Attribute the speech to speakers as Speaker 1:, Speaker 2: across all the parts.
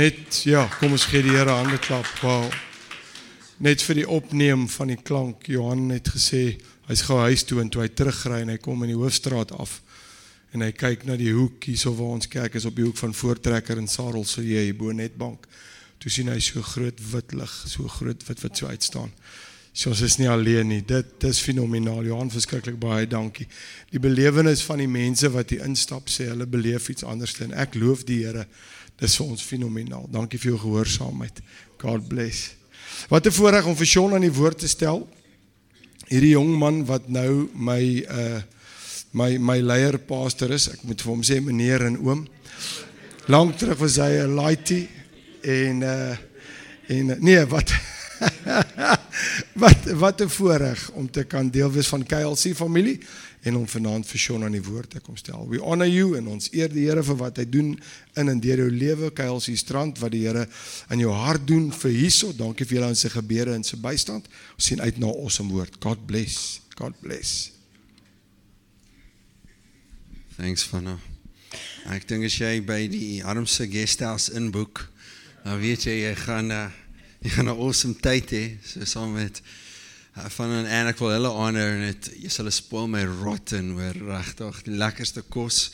Speaker 1: Net ja, kom ons gee die Here 'n hande klap. Wow. Net vir die opneem van die klank. Johan het gesê hy's gou huis toe en toe hy terugry en hy kom in die hoofstraat af en hy kyk na die hoek hierso waar ons kerk is op die hoek van Voortrekker en Sarel se jy bo netbank. Toe sien hy so groot wit lig, so groot wit wat so uitstaan. So ons is nie alleen nie. Dit dis fenomenaal. Johan verskriklik baie dankie. Die belewenis van die mense wat hier instap sê hulle beleef iets anders en ek loof die Here. Dis vir ons fenomenaal. Dankie vir jou gehoorsaamheid. God bless. Wat 'n voorreg om vir Sean aan die woord te stel. Hierdie jong man wat nou my uh my my leier pastor is. Ek moet vir hom sê meneer en oom. Lank terug was hy 'n laity en uh en nee, wat wat wat 'n voorreg om te kan deel wees van KLC familie en om vanaand vir Sean aan die woord te kom stel. We honor you en ons eer die Here vir wat hy doen in en deur jou lewe, KLC Strand, wat die Here in jou hart doen vir hierso. Dankie vir julle aan sy gebede en sy bystand. Ons sien uit na 'n awesome woord. God bless. God bless.
Speaker 2: Thanks Vanna. Ek dink as jy by die armste guesthouse inboek, dan weet jy jy gaan uh, jy gaan 'n awesome tyd hê, so saam met van en en ek wil hulle honor en dit jy sal spoil my rotten oor regtig die lekkerste kos.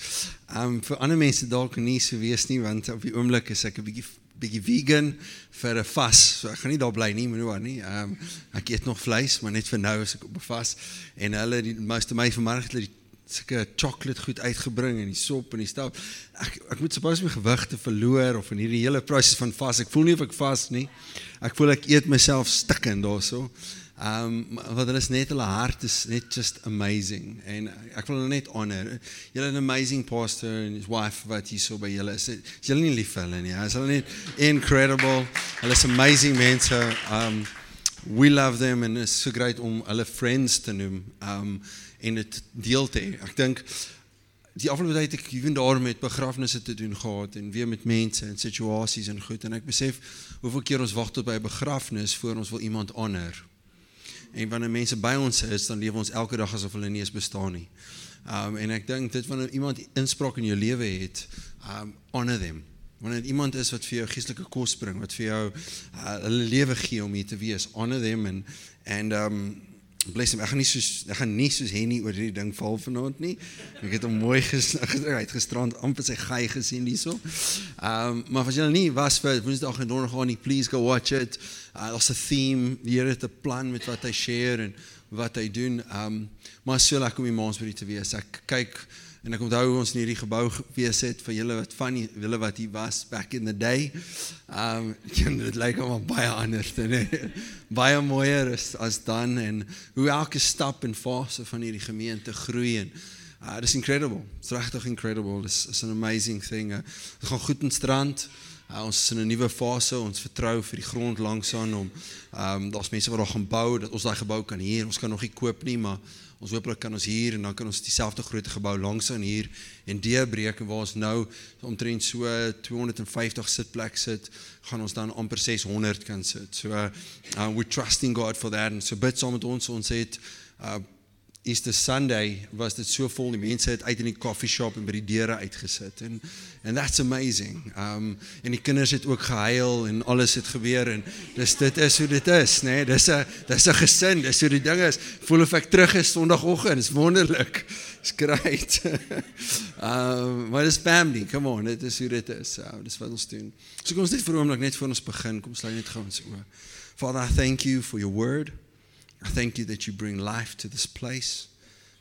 Speaker 2: Um vir ander mense dalk nie so wees nie want op die oomblik is ek 'n bietjie bietjie vegan vir 'n vas. So ek gaan nie daar bly nie, moenie nie. Um ek eet nog vleis, maar net vir nou as ek op 'n vas en hulle die meeste my vanmiddag het die sulke chocolate goed uitgebring en die sop en die stap. Ek ek moet suppose my gewigte verloor of in hierdie hele proses van vas. Ek voel nie of ek vas nie. Ek voel ek eet myself stikken daarso. Um wat hulle is net hulle hart is net just amazing en ek wil hulle net honor. Julle 'n amazing pastor and his wife wat hier so by julle is. Is julle nie lief vir hulle nie? Is hulle net incredible? Hulle is amazing mense. Um we love them and it's so great om hulle friends te noem. Um en dit deel te hê. Ek dink die afgelope tyd ek ewen daar met begrafnisse te doen gehad en weer met mense en situasies en goed en ek besef hoeveel keer ons wag tot by 'n begrafnis voor ons wil iemand honor. En wanneer mense by ons is, dan lewe ons elke dag asof hulle nie eens bestaan nie. Um en ek dink dit wanneer iemand inspraak in jou lewe het, um honor them. Wanneer iemand is wat vir jou geestelike kos bring, wat vir jou uh, hulle lewe gee om hier te wees, honor them and and um bless him. Ek gaan nie soos ek gaan nie soos Henny oor hierdie ding val vanaand nie. Ek het hom mooi uitgestrand amper sy gey gesien hierso. Ehm um, maar as jy nie was vir Woensdag en Donderdag gaan nie, please go watch it. Uh, Daar's 'n theme, die Here het 'n plan met wat hy share en wat hy doen. Ehm um, maar so lekker om die Mansbury te wees. Ek kyk En ek onthou ons in hierdie gebou gewees het vir julle wat van julle wat hier was back in the day. Um dit lyk hom baie anders dan baie mooier as as dan en hoe elke stap en fase van hierdie gemeente groei en uh, dis incredible. It's regtig incredible. It's, it's an amazing thing. Uh, dit gaan goed in strand. Uh, ons is in 'n nuwe fase. Ons vertrou vir die grond langsaan om ehm um, daar's mense wat daar gaan bou dat ons daai gebou kan hier. Ons kan nog nie koop nie, maar Ons hooplik kan ons hier en dan kan ons dieselfde groot gebou langs aan hier en deebreek en waar ons nou omtrent so 250 sitplek sit, gaan ons dan amper 600 kan sit. So uh, we trusting God for that and so bid saam met ons ons het uh Easter Sunday was dit so vol die mense het uit in die coffee shop en by die deure uitgesit en and that's amazing. Um en die kinders het ook gehuil en alles het gebeur en dis dit is hoe dit is, nê? Nee? Dis 'n dis 'n gesin, dis hoe die ding is. Voel of ek terug is Sondagoggend, is wonderlik. It's great. um maar dis family, come on, dit is hoe dit is. So dis wat ons doen. So kom ons net vir oomblik net voor ons begin, kom sluit net gou ons oë. Father, I thank you for your word. I thank you that you bring life to this place.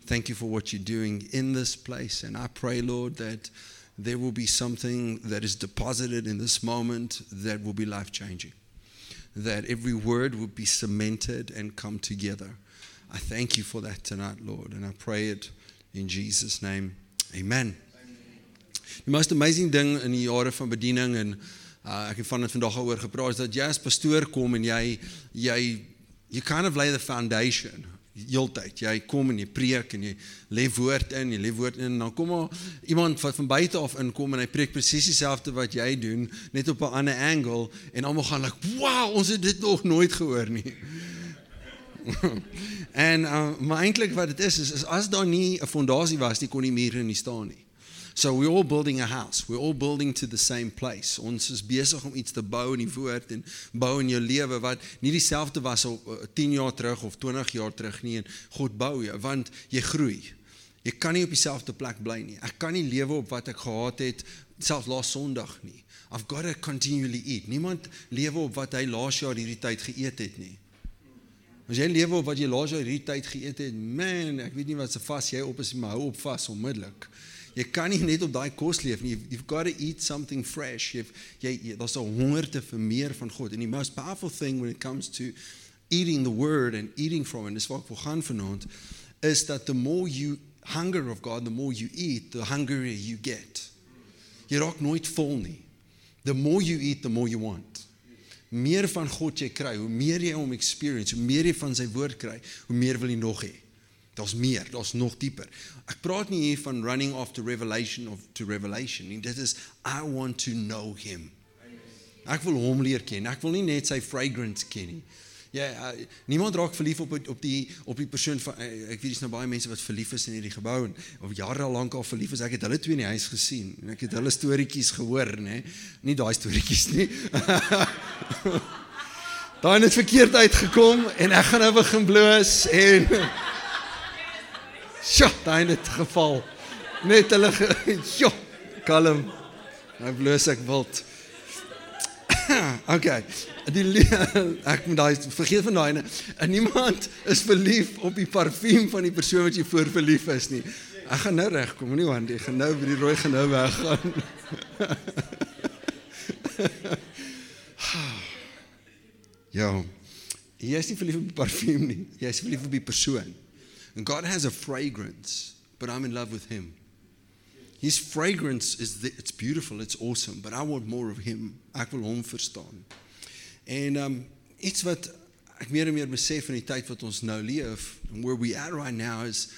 Speaker 2: Thank you for what you're doing in this place. And I pray, Lord, that there will be something that is deposited in this moment that will be life changing. That every word will be cemented and come together. I thank you for that tonight, Lord. And I pray it in Jesus' name. Amen. The most amazing thing in die jare van bediening en uh, ek het van dit vandag oor gepraat is dat jy as pastoor kom en jy jy you kind of lay the foundation heeltyd. Jy kom en jy preek en jy lê woord in, jy lê woord in en dan kom maar iemand wat van buite af inkom en hy preek presies dieselfde wat jy doen, net op 'n ander angle en almal gaan like, "Wow, ons het dit nog nooit gehoor nie." en uh, maar eintlik wat dit is, is is as daar nie 'n fondasie was nie, kon die mure nie staan nie. So we're all building a house. We're all building to the same place. Ons is besig om iets te bou in die woord en bou in jou lewe wat nie dieselfde was op 10 jaar terug of 20 jaar terug nie en God bou jou want jy groei. Jy kan nie op dieselfde plek bly nie. Ek kan nie lewe op wat ek gehad het selfs laas Sondag nie. I've got to continually eat. Niemand lewe op wat hy laas jaar hierdie tyd geëet het nie. As jy lewe op wat jy laas jaar hierdie tyd geëet het, man, ek weet nie wat se vas jy op is, maar hou op vas onmiddellik. Jy kan nie net op daai kos leef nie. You've got to eat something fresh. Jy, jy daar's 'n hongerte vir meer van God. And the most powerful thing when it comes to eating the word and eating from it, dis wat ek wil gaan vanaand, is that the more you hunger of God, the more you eat, the hungrier you get. Jy raak nooit vol nie. The more you eat, the more you want. Meer van God jy kry, hoe meer jy hom experience, hoe meer jy van sy woord kry, hoe meer wil jy nog hê. Daar's meer, daar's nog dieper. Ek praat nie hier van running after revelation of to revelation nie. Dit is I want to know him. Ek wil hom leer ken. Ek wil nie net sy fragrance ken nie. Ja, uh, niemand raak verlief op op die op die persoon van uh, ek weet dis nou baie mense wat verlief is in hierdie gebou en of jare lank al verlief is. Ek het hulle twee in die huis gesien en ek het hulle storieetjies gehoor, nê. Nie daai storieetjies nie. Daai het verkeerd uitgekom en ek gaan nou begin bloos en Sjoe, daai het geval. Net hulle jo, kalm. Nou bloos ek wild. okay. Die ek moet daai vergeet van daai niemand is verlief op die parfuum van die persoon wat jy voor verlief is nie. Ek gaan nou regkom, nie want ek gaan nou by die rooi gaan nou weggaan. ja. Jy is nie verlief op die parfuum nie. Jy is verlief op die persoon. And God has a fragrance, but I'm in love with him. His fragrance is the, it's beautiful, it's awesome, but I want more of him. Ek wil hom verstaan. En um iets wat ek meer en meer besef in die tyd wat ons nou leef, where we are right now is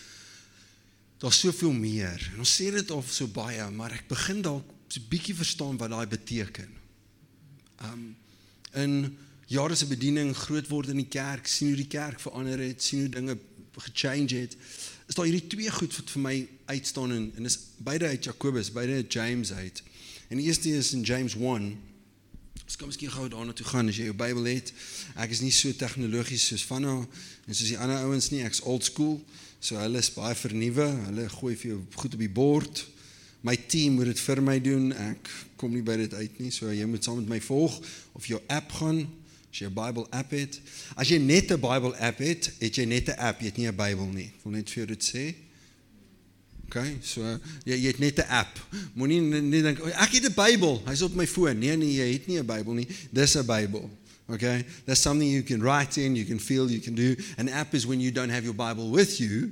Speaker 2: daar's soveel meer. En ons sê dit al so baie, maar ek begin dalk so 'n bietjie verstaan wat daai beteken. Um in jare se bediening groot word in die kerk, sien hoe die kerk verander het, sien hoe dinge gechange het. Is daar hierdie twee goed wat vir my uitstaan en en is beide uit Jakobus, beide uit James uit. En die eerste is in James 1. Ons kan miskien gou daarna toe gaan as jy jou Bybel het. Ek is nie so tegnologies soos Vanna en soos die ander ouens nie. Ek's old school. So hulle is baie vernuwe. Hulle gooi vir jou goed op die bord. My team moet dit vir my doen. Ek kom nie by dit uit nie. So jy moet saam met my volg of jou app gaan As jy 'n Bible app het, as jy net 'n Bible app het, het jy net 'n app, jy het nie 'n Bybel nie. Ek wil net vir jou dit sê. OK, so jy, jy het net 'n app. Moenie net dink ek het 'n Bybel, hy's op my foon. Nee nee, jy het nie 'n Bybel nie. Dis 'n Bybel. Okay? That's something you can write in, you can feel, you can do. An app is when you don't have your Bible with you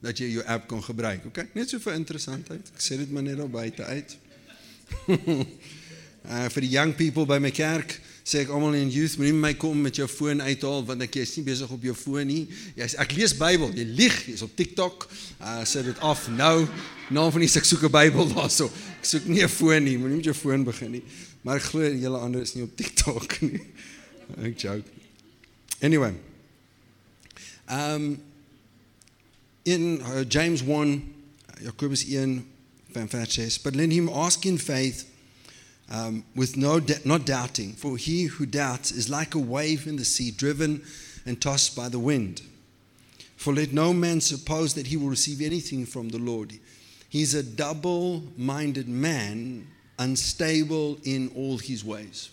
Speaker 2: dat jy jou app kan gebruik. Okay? Net so vir interessantheid. Ek sê dit maar net daar buite uit. uh vir die young people by my kerk, sê ek almal in youth moenie my kom met jou foon uithaal want ek is nie besig op jou foon nie. Jy sê ek lees Bybel, jy lieg, jy's op TikTok. Uh sit dit af nou. Nou van die ek soek 'n Bybel daarso. Ek soek nie 'n foon nie, moenie met jou foon begin nie. Maar ek glo julle ander is nie op TikTok nie. Ek joke. Anyway. Um in uh, James 1 Jacobus 1 van vers 6 but let him ask in faith um, with no not doubting. For he who doubts is like a wave in the sea, driven and tossed by the wind. For let no man suppose that he will receive anything from the Lord. He's a double minded man, unstable in all his ways.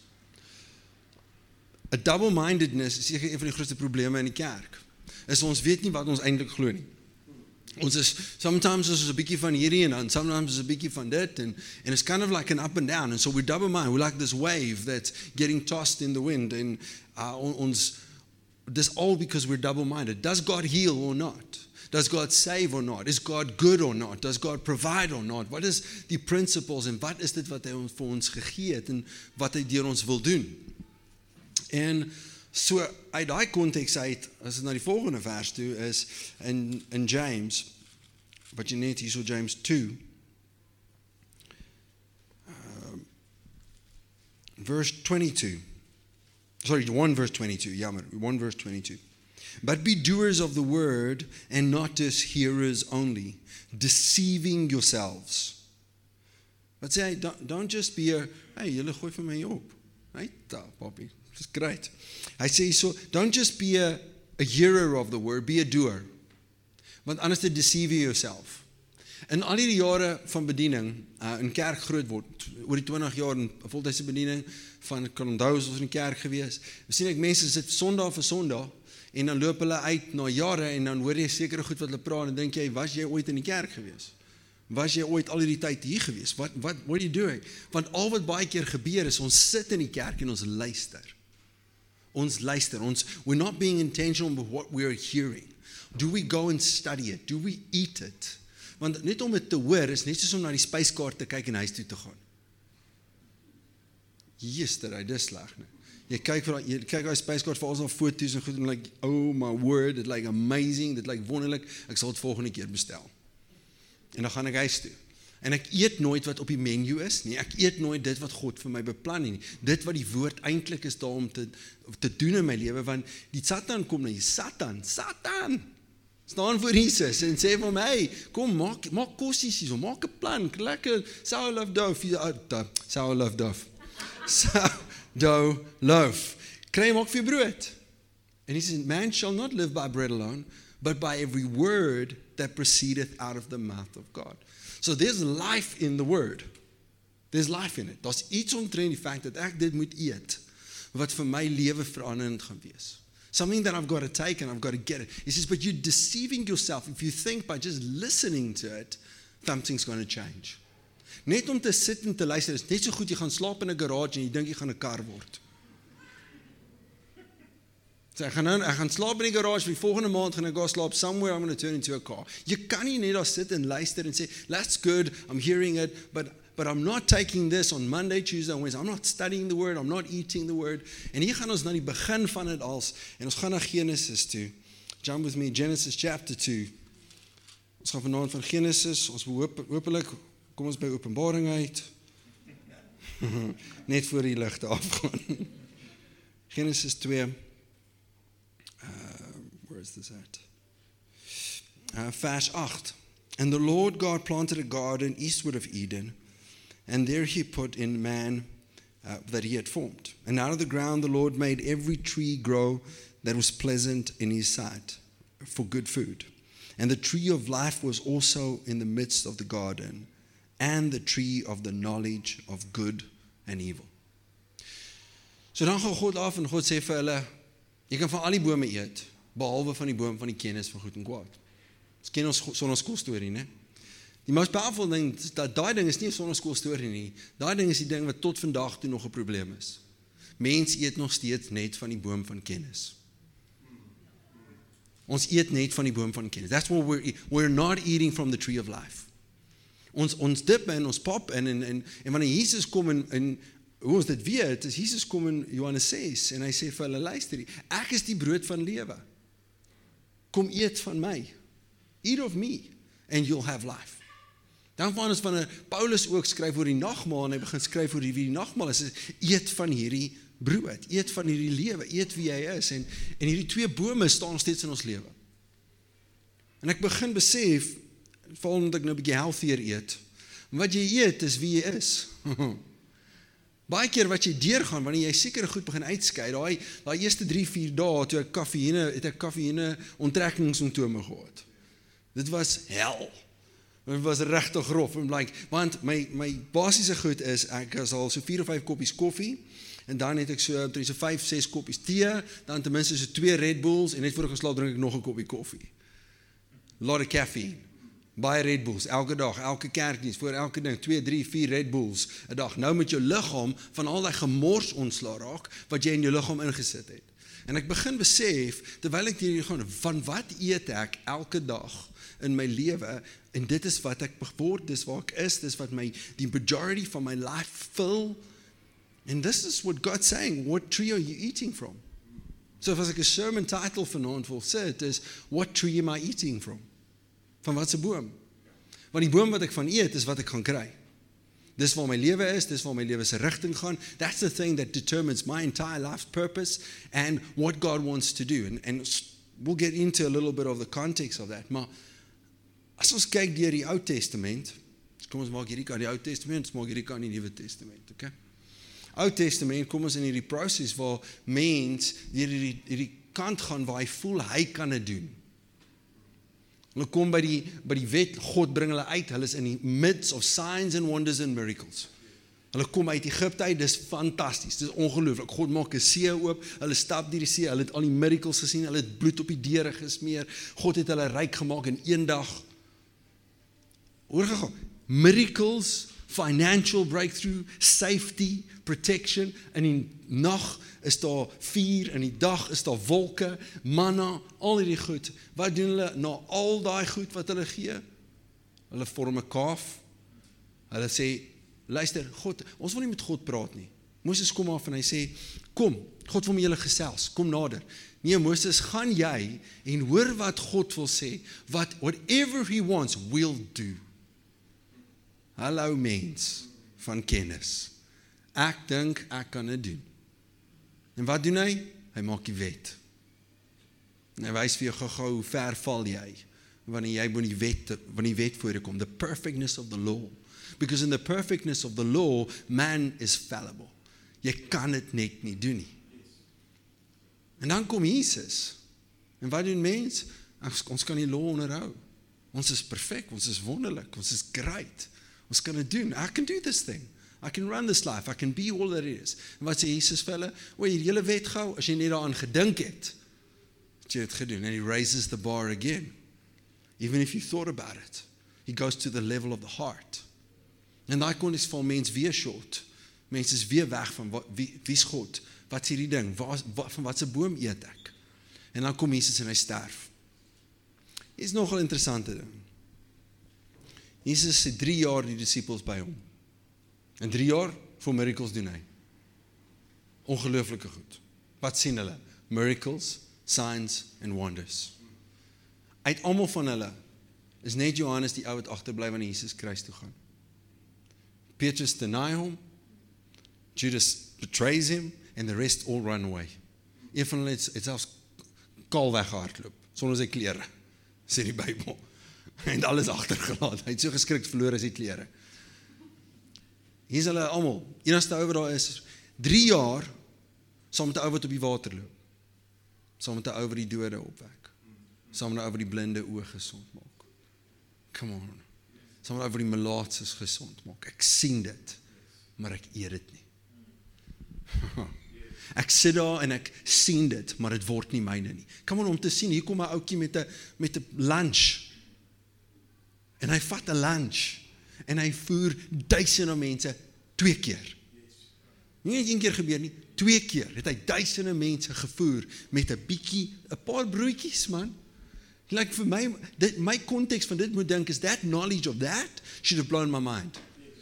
Speaker 2: A double mindedness is een van die grootste probleme in die kerk. Is ons weet nie wat ons eintlik glo nie. Ons is sometimes is 'n bietjie van hierdie en dan sometimes is 'n bietjie van dit and and it's kind of like an up and down and so we double mind. We like this wave that's getting tossed in the wind and uh, ons this all because we're double minded. Does God heal or not? Does God save or not? Is God good or not? Does God provide or not? What is die principles en wat is dit wat hy ons vir ons gegee het en wat hy deur ons wil doen? En So uit daai konteks uit as dit na die volgende vers toe is in in James wat jy net hierso James 2 uh, verse 22 sorry 1 verse 22 jammer 1 verse 22 but be doers of the word and not just hearers only deceiving yourselves Wat sê hy don't, don't just be a hey, julle gooi vir my op. Hey, ta, papi. Dis great. Hy sê so don't just be a a hearer of the word, be a doer. Want anders te deceive yourself. In al die jare van bediening uh, in kerk groot word, oor die 20 jaar in voltydse bediening van kan onthou ons in die kerk gewees. Ons sien ek mense sit Sondag vir Sondag en dan loop hulle uit na jare en dan hoor jy sekere goed wat hulle praat en dink jy was jy ooit in die kerk gewees? Was jy ooit al hierdie tyd hier gewees? Wat wat what are you doing? Want al wat baie keer gebeur is ons sit in die kerk en ons luister. Ons luister. Ons we're not being intentional with what we're hearing. Do we go and study it? Do we eat it? Want net om dit te hoor is net soos om na die spyskaart te kyk en huis toe te gaan. Gister, hy dis sleg, nee. Jy kyk vir jy kyk hy spyskaart vir al foto's en goed en like oh my word, it like amazing, dit like wonderlik. Ek sal dit volgende keer bestel. En dan gaan ek huis toe. En ek eet nooit wat op die menu is nie. Ek eet nooit dit wat God vir my beplan het nie. Dit wat die woord eintlik is daar om te te doen in my lewe want die Satan kom na jy Satan, Satan. Staan voor Jesus en sê vir "Hey, kom maak maak kossies hier, maak 'n plan, lekker sour love dough, sour love dough." Sourdough loaf. Kry maak vir brood. And he says, "Man shall not live by bread alone, but by every word that proceedeth out of the mouth of God." So there's life in the word. There's life in it. Daar's iets omtrent die feit dat ek dit moet eet wat vir my lewe veranderend gaan wees. Something that I've got to take and I've got to get it. He says, but you're deceiving yourself if you think by just listening to it, something's going to change. Net om te sit en te luister is net so goed jy gaan slaap in 'n garage en jy dink jy gaan 'n kar word. So ek gaan nou ek gaan slaap in die garage vir die volgende maand gaan ek gaan slaap somewhere I'm going to turn into a car. Jy kan nie net daar sit en luister en sê that's good, I'm hearing it, but but I'm not taking this on Monday, Tuesday and Wednesday. I'm not studying the word, I'm not eating the word. En hier gaan ons na die begin van dit als en ons gaan na Genesis toe. Jump with me Genesis chapter 2. Ons gaan vanaand van Genesis, ons hoop hopelik kom ons by Openbaring uit. Net voor die ligte afgaan. Genesis 2 where is this at? Uh, verse 8. And the Lord God planted a garden eastward of Eden, and there he put in man uh, that he had formed. And out of the ground the Lord made every tree grow that was pleasant in his sight for good food. And the tree of life was also in the midst of the garden, and the tree of the knowledge of good and evil. So dan gaan God af en God sê vir hulle, jy kan van al die bome eet, behalwe van die boom van die kennis van goed en kwaad. Ons ken ons sonnaskool storie, né? Die most powerful ding dat daai ding is nie 'n sonnaskool storie nie. Daai ding is die ding wat tot vandag toe nog 'n probleem is. Mense eet nog steeds net van die boom van kennis. Ons eet net van die boom van kennis. That's what we're we're not eating from the tree of life. Ons ons dip en ons pop en en en, en wanneer Jesus kom en en hoe ons dit weet, is Jesus kom in Johannes 6 en hy sê vir hulle luister, ek is die brood van lewe. Kom eet van my. Eat of me and you'll have life. Dan van ons 'n Paulus ook skryf oor die nagmaal en hy begin skryf oor die wie die nagmaal is, is eet van hierdie brood, eet van hierdie lewe, eet wie hy is en en hierdie twee bome staan steeds in ons lewe. En ek begin besef veral omdat ek nou 'n bietjie healthier eet. Wat jy eet is wie jy is. Baie keer wat jy deurgaan wanneer jy sekere goed begin uitskei, daai daai eerste 3, 4 dae toe ek kafeïne, het ek kafeïne onttrekkingssimptome gehad. Dit was hel. Dit was regtig grof en blyk, want my my basiese goed is ek is al so 4 of 5 koppies koffie en dan het ek so omtrent so 5, 6 koppies tee, dan ten minste so 2 Red Bulls en net voor ek geslaap drink ek nog 'n koppie koffie. Lot of caffeine baie Red Bulls elke dag, elke kerkdiens, voor elke ding, 2, 3, 4 Red Bulls 'n dag. Nou met jou liggaam van al daai gemors ontslaa raak wat jy in jou liggaam ingesit het. En ek begin besef terwyl ek hier gaan, van wat eet ek elke dag in my lewe en dit is wat ek word, dis waar ek is, dis wat my die majority van my life fill. And this is what God's saying, what tree are you eating from? So as ek 'n sermon title vanaand wil sit is what tree am I eating from? Van wat se boom? Want die boom wat ek van eet is wat ek gaan kry. Dis waar my lewe is, dis waar my lewe se rigting gaan. That's the thing that determines my entire life's purpose and what God wants to do. And and we'll get into a little bit of the context of that. Maar as ons kyk deur die Ou Testament, Kom ons maak hierdie kant die Ou Testament, ons maak hierdie kant die Nuwe Testament, okay? Ou Testament kom ons in hierdie proses waar mens deur hierdie hierdie kant gaan waar hy voel hy kan dit doen. Hulle kom by die by die wet, God bring hulle uit. Hulle is in die midst of signs and wonders and miracles. Hulle kom uit Egipte uit, dis fantasties. Dis ongelooflik. God maak 'n see oop. Hulle stap deur die see. Hulle het al die miracles gesien. Hulle het bloed op die deure gesmeer. God het hulle ryk gemaak in een dag. Hoor gou. Miracles, financial breakthrough, safety, protection en in nag is daar vuur en in die dag is daar wolke, manna, al hierdie goed. Wat doen hulle na al daai goed wat hulle gee? Hulle vorm 'n kaaf. Hulle sê Luister, God, ons wil nie met God praat nie. Moses kom af en hy sê, "Kom, God wil met julle gesels. Kom nader." Nee, Moses, gaan jy en hoor wat God wil sê, wat whatever he wants will do. Hallo mens van kennis. Ek dink ek kan dit doen. En wat doen hy? Hy maak die wet. En hy wys vir jou gou-gou hoe ver val jy wanneer jy by die wet wanneer die wet voor jou kom, the perfectness of the law because in the perfectness of the law man is fallible. Jy kan dit net nie doen nie. En dan kom Jesus. En wat doen mens? Ons, ons kan die law onderhou. Ons is perfek, ons is wonderlik, ons is great. Ons kan dit doen. I can do this thing. I can run this life. I can be all that it is. En wat sê Jesus vir hulle? O, hierdie hele wet gou, as jy net daaraan gedink het, het jy dit gedoen. And he raises the bar again. Even if you thought about it. He goes to the level of the heart. En daai kon is van mens weer short. Mense is weer weg van wat wie wie's God? Wat is hierdie ding? Waar wat van watse boom eet ek? En dan kom Jesus en hy sterf. Is nogal interessante ding. Jesus se 3 jaar die disippels by hom. In 3 jaar vir miracles doen hy. Ongelooflike goed. Wat sien hulle? Miracles, signs and wonders. Uit almal van hulle is net Johannes die ou wat agterbly wanneer Jesus kruis toe gaan. Petrus deny hom. Judas betrays him and the rest all run away. Een van hulle het, het selfs kaal weggehardloop sonder sy klere. Sê die Bybel. En alles agtergelaat. Hy het so geskrik verloor sy klere. Hier is hulle almal. Enigste ou wat daar is 3 jaar saam met 'n ou wat op die water loop. Saam met 'n ou wat die dode opwek. Saam met 'n ou wat die blinde oë gesond maak. Come on sal oor die melaatses gesond maak. Ek sien dit, maar ek eet dit nie. Ek sit daar en ek sien dit, maar dit word nie myne nie. Kom on om te sien, hier kom 'n ouetjie met 'n met 'n lunch. En hy vat 'n lunch en hy voer duisende mense twee keer. Nie net een keer gebeur nie, twee keer het hy duisende mense gevoer met 'n bietjie 'n paar broodjies man. Like vir my dit my konteks van dit moet dink is that knowledge of that should have blown my mind.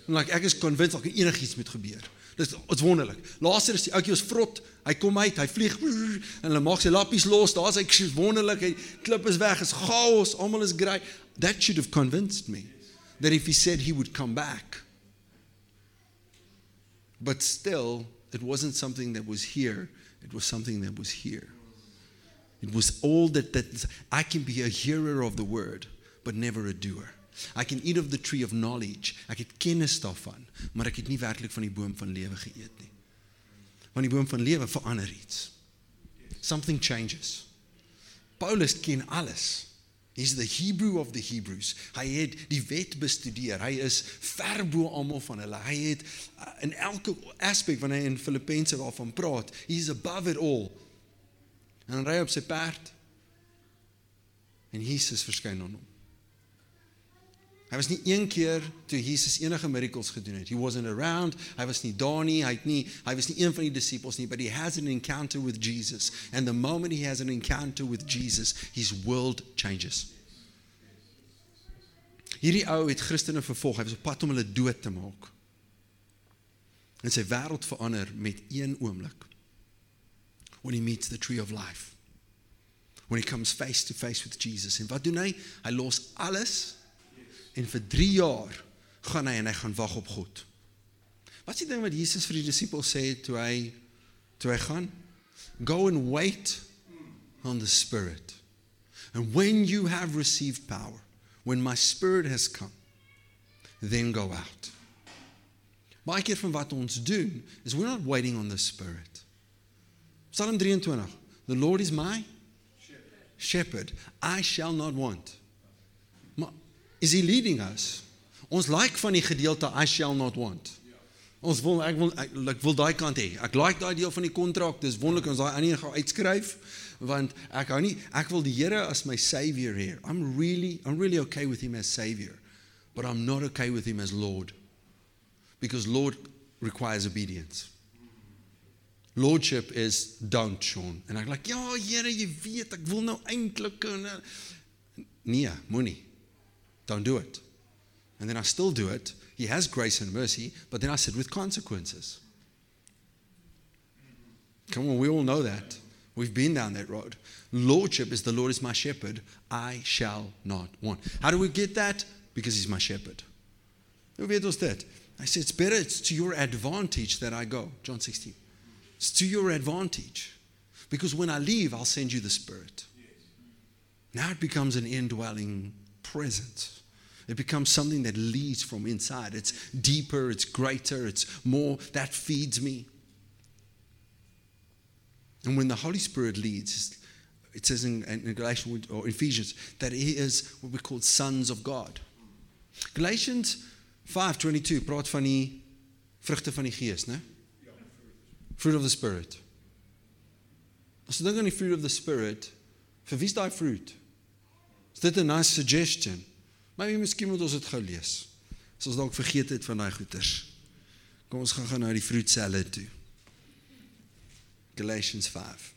Speaker 2: I'm like ek is convinced dat enigiets moet gebeur. Dit is wonderlik. Is die ouetjie was vrot. Hy kom uit, hy vlieg en hulle maak sy lappies los. Daar's hy wonderlik. Hy klip is weg. Is chaos. Almal is great. That should have convinced me that if he said he would come back. But still it wasn't something that was here. It was something that was here. It was all that, that I can be a hearer of the word, but never a doer. I can eat of the tree of knowledge. Ek het kennis daarvan, maar ek het nie werklik van die boom van lewe geëet nie. Want die boom van lewe verander iets. Something changes. Paulus ken alles. He's the Hebrew of the Hebrews. Hy het die wet bestudeer. Hy is ver bo almal van hulle. Hy het uh, in elke aspek wanneer hy in Filippense waarvan praat, he's above it all. En ry op sy perd. En Jesus verskyn aan hom. Hy was nie een keer toe Jesus enige miracles gedoen het. He wasn't around. Hy was nie daar nie. Hy het nie hy was nie een van die disippels nie, but he has an encounter with Jesus. And the moment he has an encounter with Jesus, his world changes. Hierdie ou het Christene vervolg. Hy was op pad om hulle dood te maak. En sy wêreld verander met een oomblik when he meets the tree of life. When he comes face to face with Jesus. En wat doen hy? Hy los alles en vir 3 jaar gaan hy en hy gaan wag op God. Wat is die ding wat Jesus vir die disippels sê toe hy toe hy gaan? Go and wait on the Spirit. And when you have received power, when my Spirit has come, then go out. Baie keer van wat ons doen is we're not waiting on the spirit. Psalm 23. The Lord is my shepherd. I shall not want. Is he leading us? Ons like van die gedeelte I shall not want. Ons wil ek wil ek, ek wil daai kant hê. Ek like daai deel van die kontrak. Dis wonderlik ons daai ander gaan uitskryf want ek hou nie ek wil die Here as my savior hier. I'm really I'm really okay with him as savior. But I'm not okay with him as Lord. Because Lord requires obedience. Lordship is don't Sean. En ek like ja Here, jy weet ek wil nou eintlik nee, moenie. Don't do it. And then I still do it. He has grace and mercy, but then I sit with consequences. Come on, we all know that. We've been down that road. Lordship is the Lord is my shepherd. I shall not want. How do we get that? Because he's my shepherd. Weet ons dit? I said it's better it's to your advantage that I go. John 16. It's to your advantage. Because when I leave, I'll send you the Spirit. Now it becomes an indwelling presence. It becomes something that leads from inside. It's deeper, it's greater, it's more. That feeds me. And when the Holy Spirit leads, it says in, in Galatians or Ephesians that he is what we call sons of God. Galatians 5:22 praat van die vrugte van die gees, né? Fruit of the spirit. As jy dink aan die fruit of the spirit, vir wie is daai fruit? Is dit 'n nice suggestion? Maar jy miskien moet ons dit gou lees. As ons dalk vergeet het van daai goeters. Kom ons gaan gaan na die vroedselle toe. Galatians 5.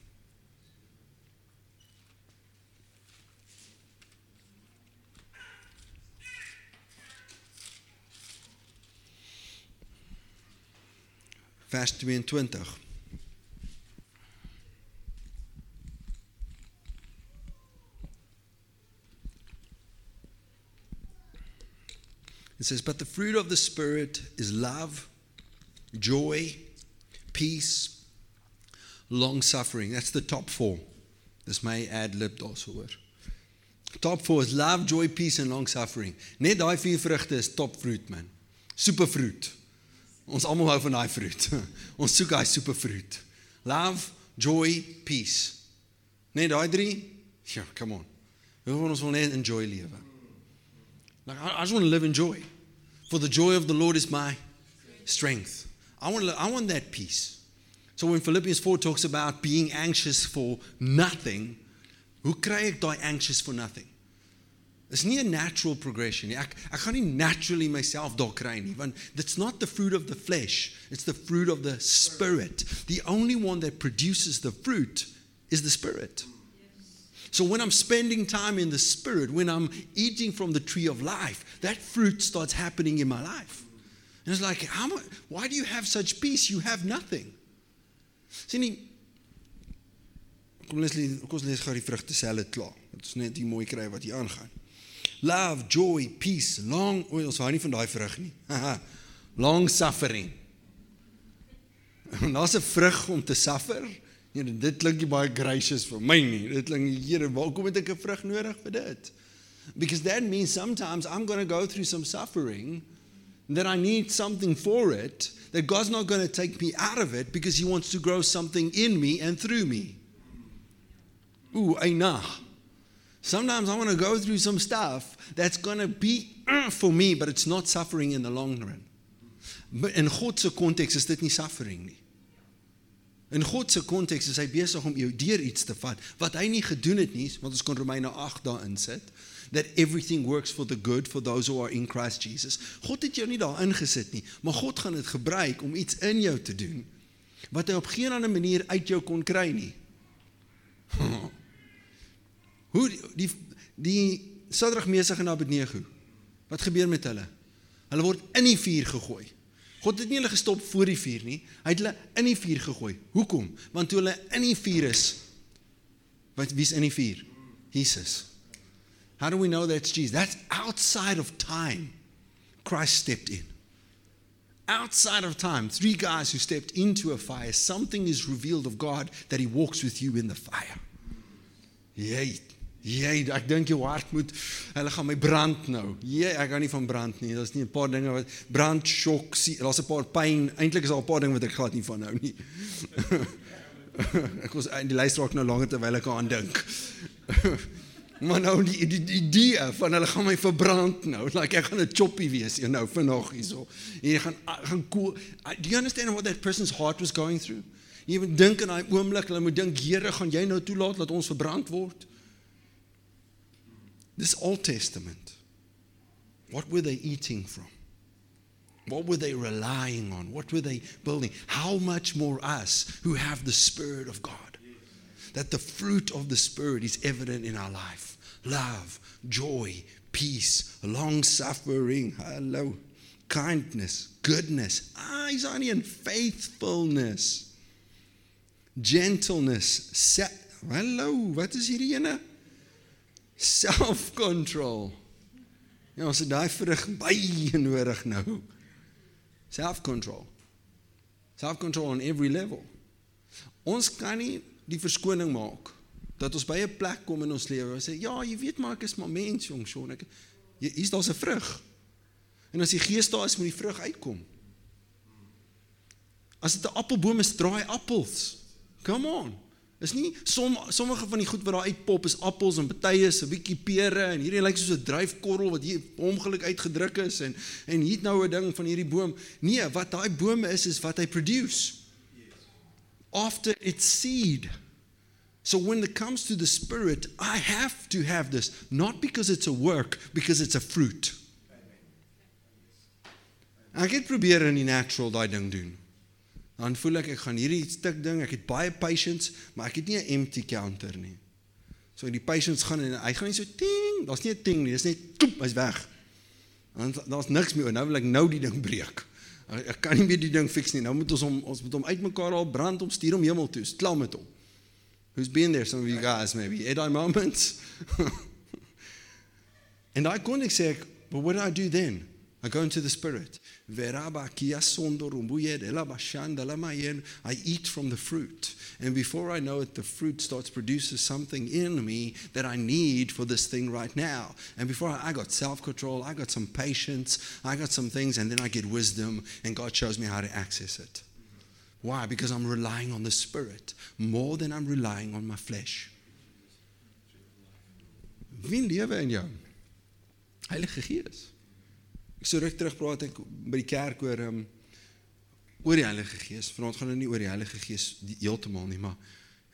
Speaker 2: Vers 22. It says, But the fruit of the Spirit is love, joy, peace, long suffering. That's the top four. This may add lib also word. Top four is love, joy, peace, and long suffering. Net daai vier vrugte is top fruit, man. Super fruit. Ons almal hou van daai fruit. Ons soek daai super fruit. Love, joy, peace. Net daai drie? Ja, come on. Hoe van ons wil net enjoy lewe? Like I, I just want to live in joy. For the joy of the Lord is my strength. I want, I want that peace. So when Philippians 4 talks about being anxious for nothing, hoe kry daai anxious for nothing? Dis nie 'n natural progression. Ek ek gaan nie naturally myself daar kry nie, not the fruit of the flesh. It's the fruit of the spirit. The only one that produces the fruit is the spirit. So when I'm spending time in the Spirit, when I'm eating from the tree of life, that fruit starts happening in my life. And it's like, how why do you have such peace? You have nothing. Sien nie Kom lees kom ons lees gou die vrugte selle klaar. Dit is net die mooi kry wat hier aangaan. Love, joy, peace, long, o, ons hou nie van daai vrug nie. long suffering. Daar's 'n vrug om te suffer. Ja, dit klink baie gracious vir my nie. Dit klink, Here, hoekom het ek 'n vrug nodig vir dit? Because that means sometimes I'm going to go through some suffering that I need something for it that God's not going to take me out of it because he wants to grow something in me and through me. Ooh, eina. Sometimes I want to go through some stuff that's going to be uh, for me but it's not suffering in the long run. But in God se konteks is dit nie suffering nie. In God se konteks is hy besig om jou deur iets te vat wat hy nie gedoen het nie, want ons kon Romeine 8 daarin sit that everything works for the good for those who are in Christ Jesus. God het jou nie daar ingesit nie, maar God gaan dit gebruik om iets in jou te doen wat hy op geen ander manier uit jou kon kry nie. Hoe die die Sadrag Mesig en Abednego. Wat gebeur met hulle? Hulle word in die vuur gegooi. God het nie hulle gestop voor die vuur nie. Hy het hulle in die vuur gegooi. Hoekom? Want toe hulle in die vuur is, wat wie's in die vuur? Jesus. How do we know that's Jesus? That's outside of time. Christ stepped in. Outside of time, three guys who stepped into a fire, something is revealed of God that he walks with you in the fire. Jy Jy, ek dink jou hart moet hulle gaan my brand nou. Jy, ek gaan nie van brand nie. Daar's nie 'n paar dinge wat brand, shock, daar's 'n paar pyn. Eintlik is daar 'n paar dinge wat ek glad nie van hou nie. ek was in die lys raak nou langer terwyl ek aan dink. maar nou die, die, idee van hulle gaan my verbrand nou. Like ek gaan 'n choppy wees hier nou vanaand hierso. Jy gaan gaan cool. Do you understand what that person's heart was going through? Jy moet dink in daai oomblik, hulle moet dink, Here, gaan jy nou toelaat dat ons verbrand word? This Old Testament. What were they eating from? What were they relying on? What were they building? How much more us who have the Spirit of God? That the fruit of the Spirit is evident in our life love, joy, peace, long suffering, hello, kindness, goodness, eyes on and faithfulness, gentleness, hello, what is ene? Self-control. Ja, ons het daai vrug baie nodig nou. Self-control. Self-control on every level. Ons kan nie die verskoning maak dat ons by 'n plek kom in ons lewe en sê ja, jy weet maar ek is maar mens, jong Shaun. Ek hier's daar's 'n vrug. En as die gees daar is, moet die vrug uitkom. As dit 'n appelboom is, draai appels. Come on. Is nie som, sommige van die goed wat daar uitpop is appels en baie is 'n bietjie pere en hierdie lyk soos 'n dryfkorrel wat hier ongeluk uitgedruk is en en hier nou 'n ding van hierdie boom. Nee, wat daai bome is is wat hy produce. After its seed. So when it comes to the spirit, I have to have this not because it's a work, because it's a fruit. Ek het probeer in die natural daai ding doen dan voel ek ek gaan hierdie stuk ding, ek het baie patience, maar ek het nie 'n empty counter nie. So die patience gaan en hy gaan nie so ting, daar's nie 'n ting nie, dis net toep, hy's weg. Dan daar's niks meer. Nou wil ek nou die ding breek. Ek kan nie meer die ding fix nie. Nou moet ons hom ons moet hom uitmekaar al brand om stuur hom hemel toe. Klaar met hom. Who's been there some of you guys maybe at our moments. and I ek sê, but what do I do then? I go into the spirit. I eat from the fruit. And before I know it, the fruit starts producing something in me that I need for this thing right now. And before I, I got self control, I got some patience, I got some things, and then I get wisdom, and God shows me how to access it. Why? Because I'm relying on the Spirit more than I'm relying on my flesh. Wie lewe in jou? Heilige Gees. Ek so ruk terug praat ek by die kerk oor um, oor die Heilige Gees. Vanaand gaan dit nie oor die Heilige Gees heeltemal nie, maar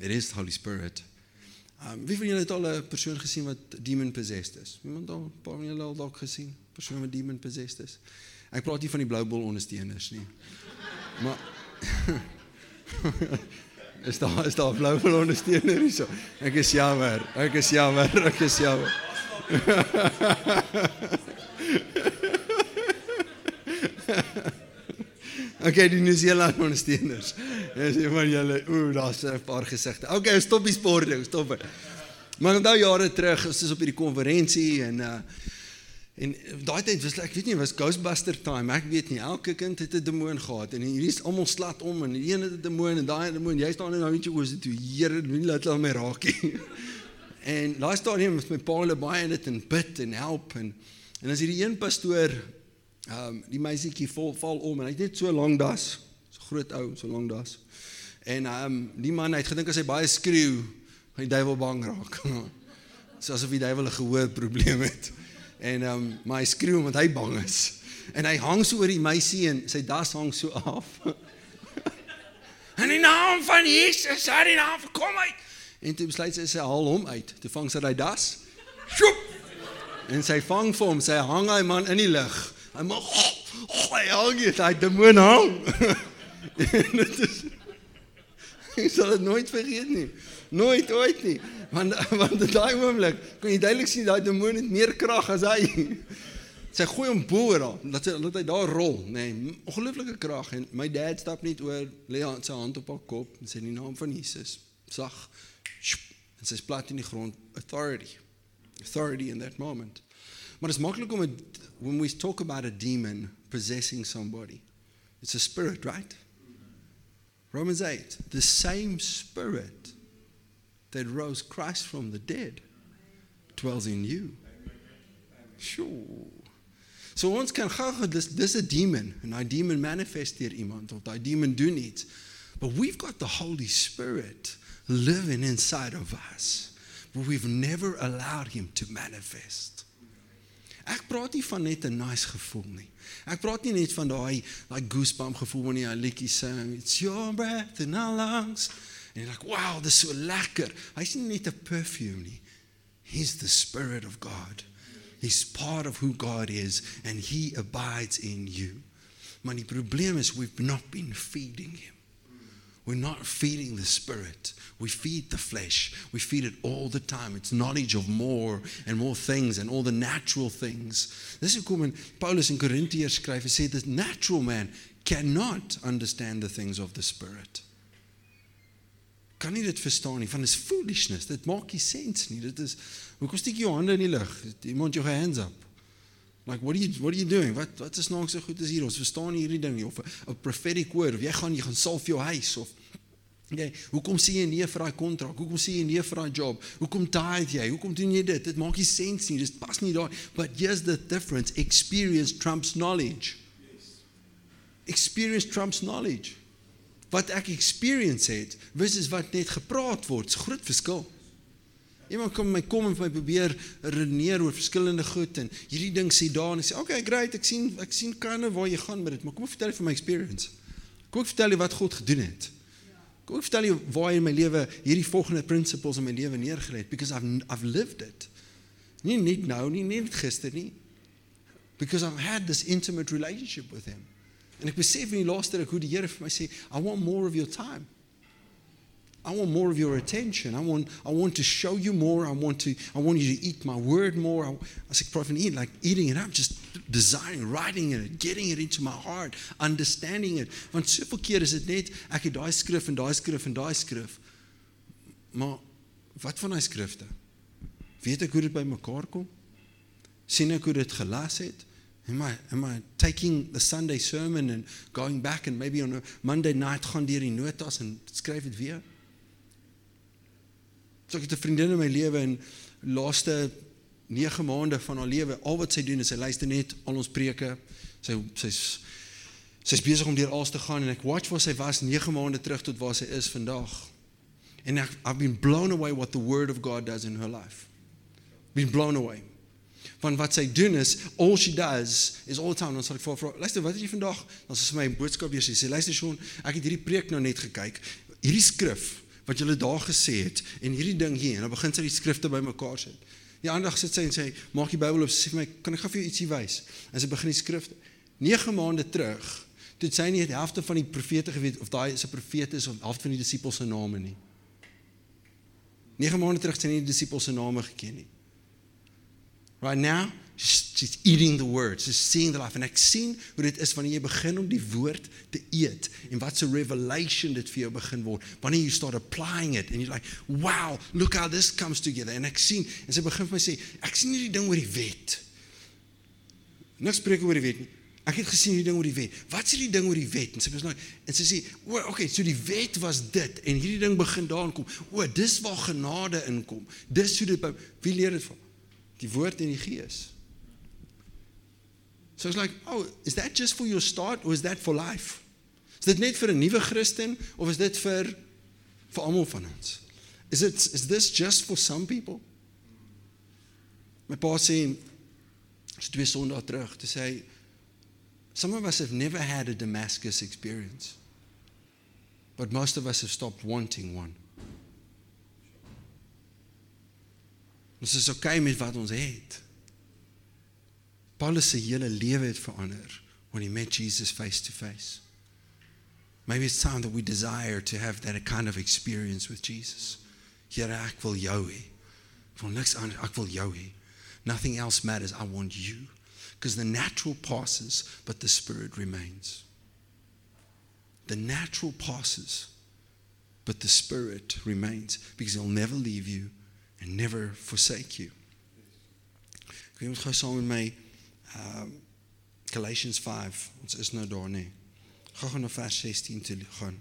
Speaker 2: it is the Holy Spirit. Um, wie van julle het al 'n persoon gesien wat demon possessed is? Iemand al 'n paar van julle al dalk gesien? Persoon wat demon possessed is. Ek praat nie van die blou bol ondersteuners nie. Maar is daar is daar blou bol ondersteuners hierso? Ek is jammer. Ek is jammer. Ek is jammer. Okay, die Nieu-Seeland ondersteuners. Ja, sê maar julle, ooh, daar's 'n paar gesigte. Okay, stop die sport ding, stop dit. Maar onthou jare terug, ons is op hierdie konferensie en uh en daai tyd was ek weet nie was Ghostbuster time. Ek weet nie, elke kind het 'n demoon gehad en hierdie is almal slat om en die een het 'n demoon en daai demoon, jy staan nou net oor se toe. Here, moenie laat hulle my raak nie. en daai hier met my pa hulle baie net en bid en help en en as hierdie een pastoor Ehm um, die meisietjie val val om en hy het net so lank das, so groot ou, so lank das. En ehm um, die man het gedink as hy baie skreeu, gaan die duiwel bang raak. so asof die duiwel 'n gehoor probleem het. En ehm um, maar hy skreeu omdat hy bang is. En hy hang so oor die meisie en sy das hang so af. en in naam van Jesus, hy in naam kom uit. En toe besluit sy sy haal hom uit. Toe vang sy daai das. Sjoep! En sy vang vir hom, sy hang hy man in die lug. Hy maar hy hang jy, hy demoon hang. dit is Ek sal dit nooit vergeet nie. Nooit ooit nie. Want want in daai oomblik kon jy duidelik sien daai demoon het meer krag as hy. Sy gooi hom bo oor haar, dat sy dat hy daar rol, nê. Nee, ongelooflike krag en my dad stap net oor, lê sy hand op haar kop en sê in die naam van Jesus, sag. En sy is plat in die grond, authority. Authority in that moment. Maar dit is maklik om when we talk about a demon possessing somebody, it's a spirit, right? Romans 8, the same spirit that rose Christ from the dead dwells in you. Sure. So ons kan gou dis dis 'n demon en daai demon manifesteer iemand of daai demon doen iets. But we've got the Holy Spirit living inside of us. But we've never allowed him to manifest. Ek praat nie van net 'n nice gevoel nie. Ek praat nie net van daai daai goosebump gevoel wanneer jy 'n liedjie sing, it's your breath in our lungs. En dink, like, "Wow, dis so lekker." Hy's nie net 'n perfume nie. He's the spirit of God. He's part of who God is and he abides in you. Maar die probleem is we've not been feeding him. We're not feeding the spirit. We feed the flesh. We feed it all the time. It's knowledge of more and more things and all the natural things. Dis hoekom in Paulus in Korintiërs skryf, hy sê the natural man cannot understand the things of the spirit. Kan nie dit verstaan nie, want is foolishness. Dit maak nie sens nie. Dit is hoekom steek jy jou hande in die lug? Iemand jou hands up. Like what are you what are you doing? Wat wat is nou so goed is hier? Ons verstaan hierdie ding nie of 'n prophetic word of jy gaan jy gaan salf jou huis of Okay, hoekom sê jy nee vir daai kontrak? Hoekom sê jy nee vir daai job? Hoekom tithe jy? Hoekom doen jy dit? Dit maak nie sens nie. Dit pas nie daai. But here's the difference. Experience trumps knowledge. Experience trumps knowledge. Wat ek experience het, versus wat net gepraat word, is groot verskil. Iemand kom my kom en my probeer redeneer oor verskillende goed en hierdie ding sê daar en sê okay great ek sien ek sien kanne waar jy gaan met dit maar kom ek vertel jy van my experience. Kom ek vertel jy wat God gedoen het. Kom ek vertel jy waar in my lewe hierdie volgende principles in my lewe neergelê het because I've I've lived it. Nie net nou nie, nie net gister nie. Because I've had this intimate relationship with him. En ek besef in die laaste ruk hoe die Here vir my sê I want more of your time. I want more of your attention. I want, I want to show you more. I want, to, I want you to eat my word more. I, I say, Prophet, eat, like eating it up, just desiring, writing it, getting it into my heart, understanding it. Want soveel keer is dit net ek het daai skrif en daai skrif en daai skrif. Maar wat van daai skrifte? Weet ek hoe dit bymekaar kom? sien ek hoe dit gelas het? Am I am I taking the Sunday sermon and going back and maybe on a Monday night gaan deur die notas en skryf dit weer? So ek het 'n vriendin in my lewe en laaste 9 maande van haar lewe, al wat sy doen is sy luister net al ons preke. Sy sy's sy's besig om deur alles te gaan en ek watch waar sy was 9 maande terug tot waar sy is vandag. En ek I've been blown away what the word of God does in her life. Been blown away. Want wat sy doen is all she does is all the time ons sal ek vir haar luister wat het jy vandag? Dan sê sy my boodskap weer sê sy luister Sean, ek het hierdie preek nou net gekyk. Hierdie skrif wat julle daar gesê het en hierdie ding hier en dan begin sy die skrifte bymekaar sit. Die ander dag sit sy en sê maak die Bybel op sê vir my kan ek gou vir jou ietsie wys? En sy begin die skrifte 9 maande terug toe sy nie die helfte van die profete geweet of daai is 'n profeet is of helfte van die disippels se name nie. 9 maande terug sy nie die disippels se name geken nie. Right now she's eating the word, she's seeing the life and ek sien hoe dit is wanneer jy begin om die woord te eet en wat so revelation dit vir jou begin word. Wanneer you start applying it and you're like, "Wow, look how this comes together." En ek sien en sy begin vir my sê, "Ek sien hierdie ding oor die wet." Niks spreek oor die wet nie. Ek het gesien hierdie ding oor die wet. Wat is hierdie ding oor die wet? En sy sê nou en sy sê, "O, okay, so die wet was dit en hierdie ding begin daarin kom. O, dis waar genade inkom. Dis hoe dit wie leer dit van? Die woord en die gees." So it's like, oh, is that just for your start or is that for life? Is dit net vir 'n nuwe Christen of is dit vir vir almal van ons? Is it is this just for some people? My pa sê so twee sondae terug te sê some of us have never had a Damascus experience. But most of us have stopped wanting one. Ons is okay met wat ons het. Paulus se hele lewe het verander when he met Jesus face to face. Maybe it's time that we desire to have that kind of experience with Jesus. Here ek wil jou hê. Van niks anders, ek wil jou hê. Nothing else matters. I want you. Because the natural passes, but the spirit remains. The natural passes, but the spirit remains because he'll never leave you and never forsake you. Ek wil gou saam met my um Galatians 5. Ons is nou daar nê. Gaan gaan na vers 16 toe gaan.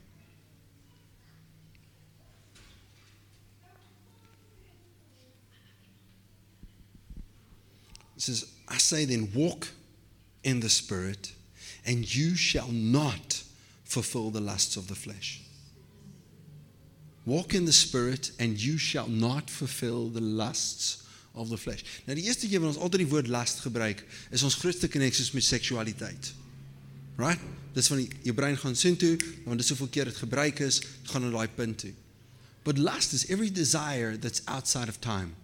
Speaker 2: says, I say then, walk in the Spirit, and you shall not fulfill the lusts of the flesh. Walk in the Spirit, and you shall not fulfill the lusts of the flesh. Nou die eerste keer wat ons altyd die woord lust gebruik, is ons grootste koneksies met seksualiteit. Right? Dis van die, jou brein gaan sin toe, want dit soveel keer dit gebruik is, dit gaan na daai punt toe. But lust is every desire that's outside of time.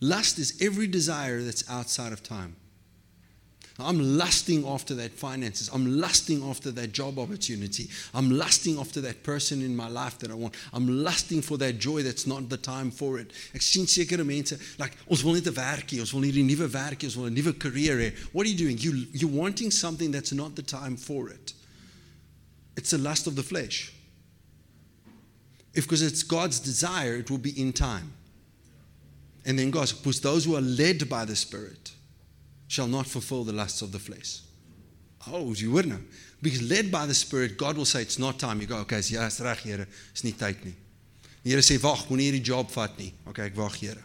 Speaker 2: Lust is every desire that's outside of time. I'm lusting after that finances. I'm lusting after that job opportunity. I'm lusting after that person in my life that I want. I'm lusting for that joy that's not the time for it. Ek sien sekere mense, like ons wil net 'n werkie, ons wil hierdie nuwe werkie, ons wil 'n nuwe career hê. What are you doing? You you're wanting something that's not the time for it. It's a lust of the flesh. If because it's God's desire, it will be in time. And then God, because those who are led by the Spirit shall not fulfill the lusts of the flesh. Oh, you wouldn't know. Because led by the Spirit, God will say, it's not time. You go, okay, ja, is reg, Here, is nie tyd nie. Die Here sê, wag, moenie hierdie job vat nie. Okay, ek wag, Here.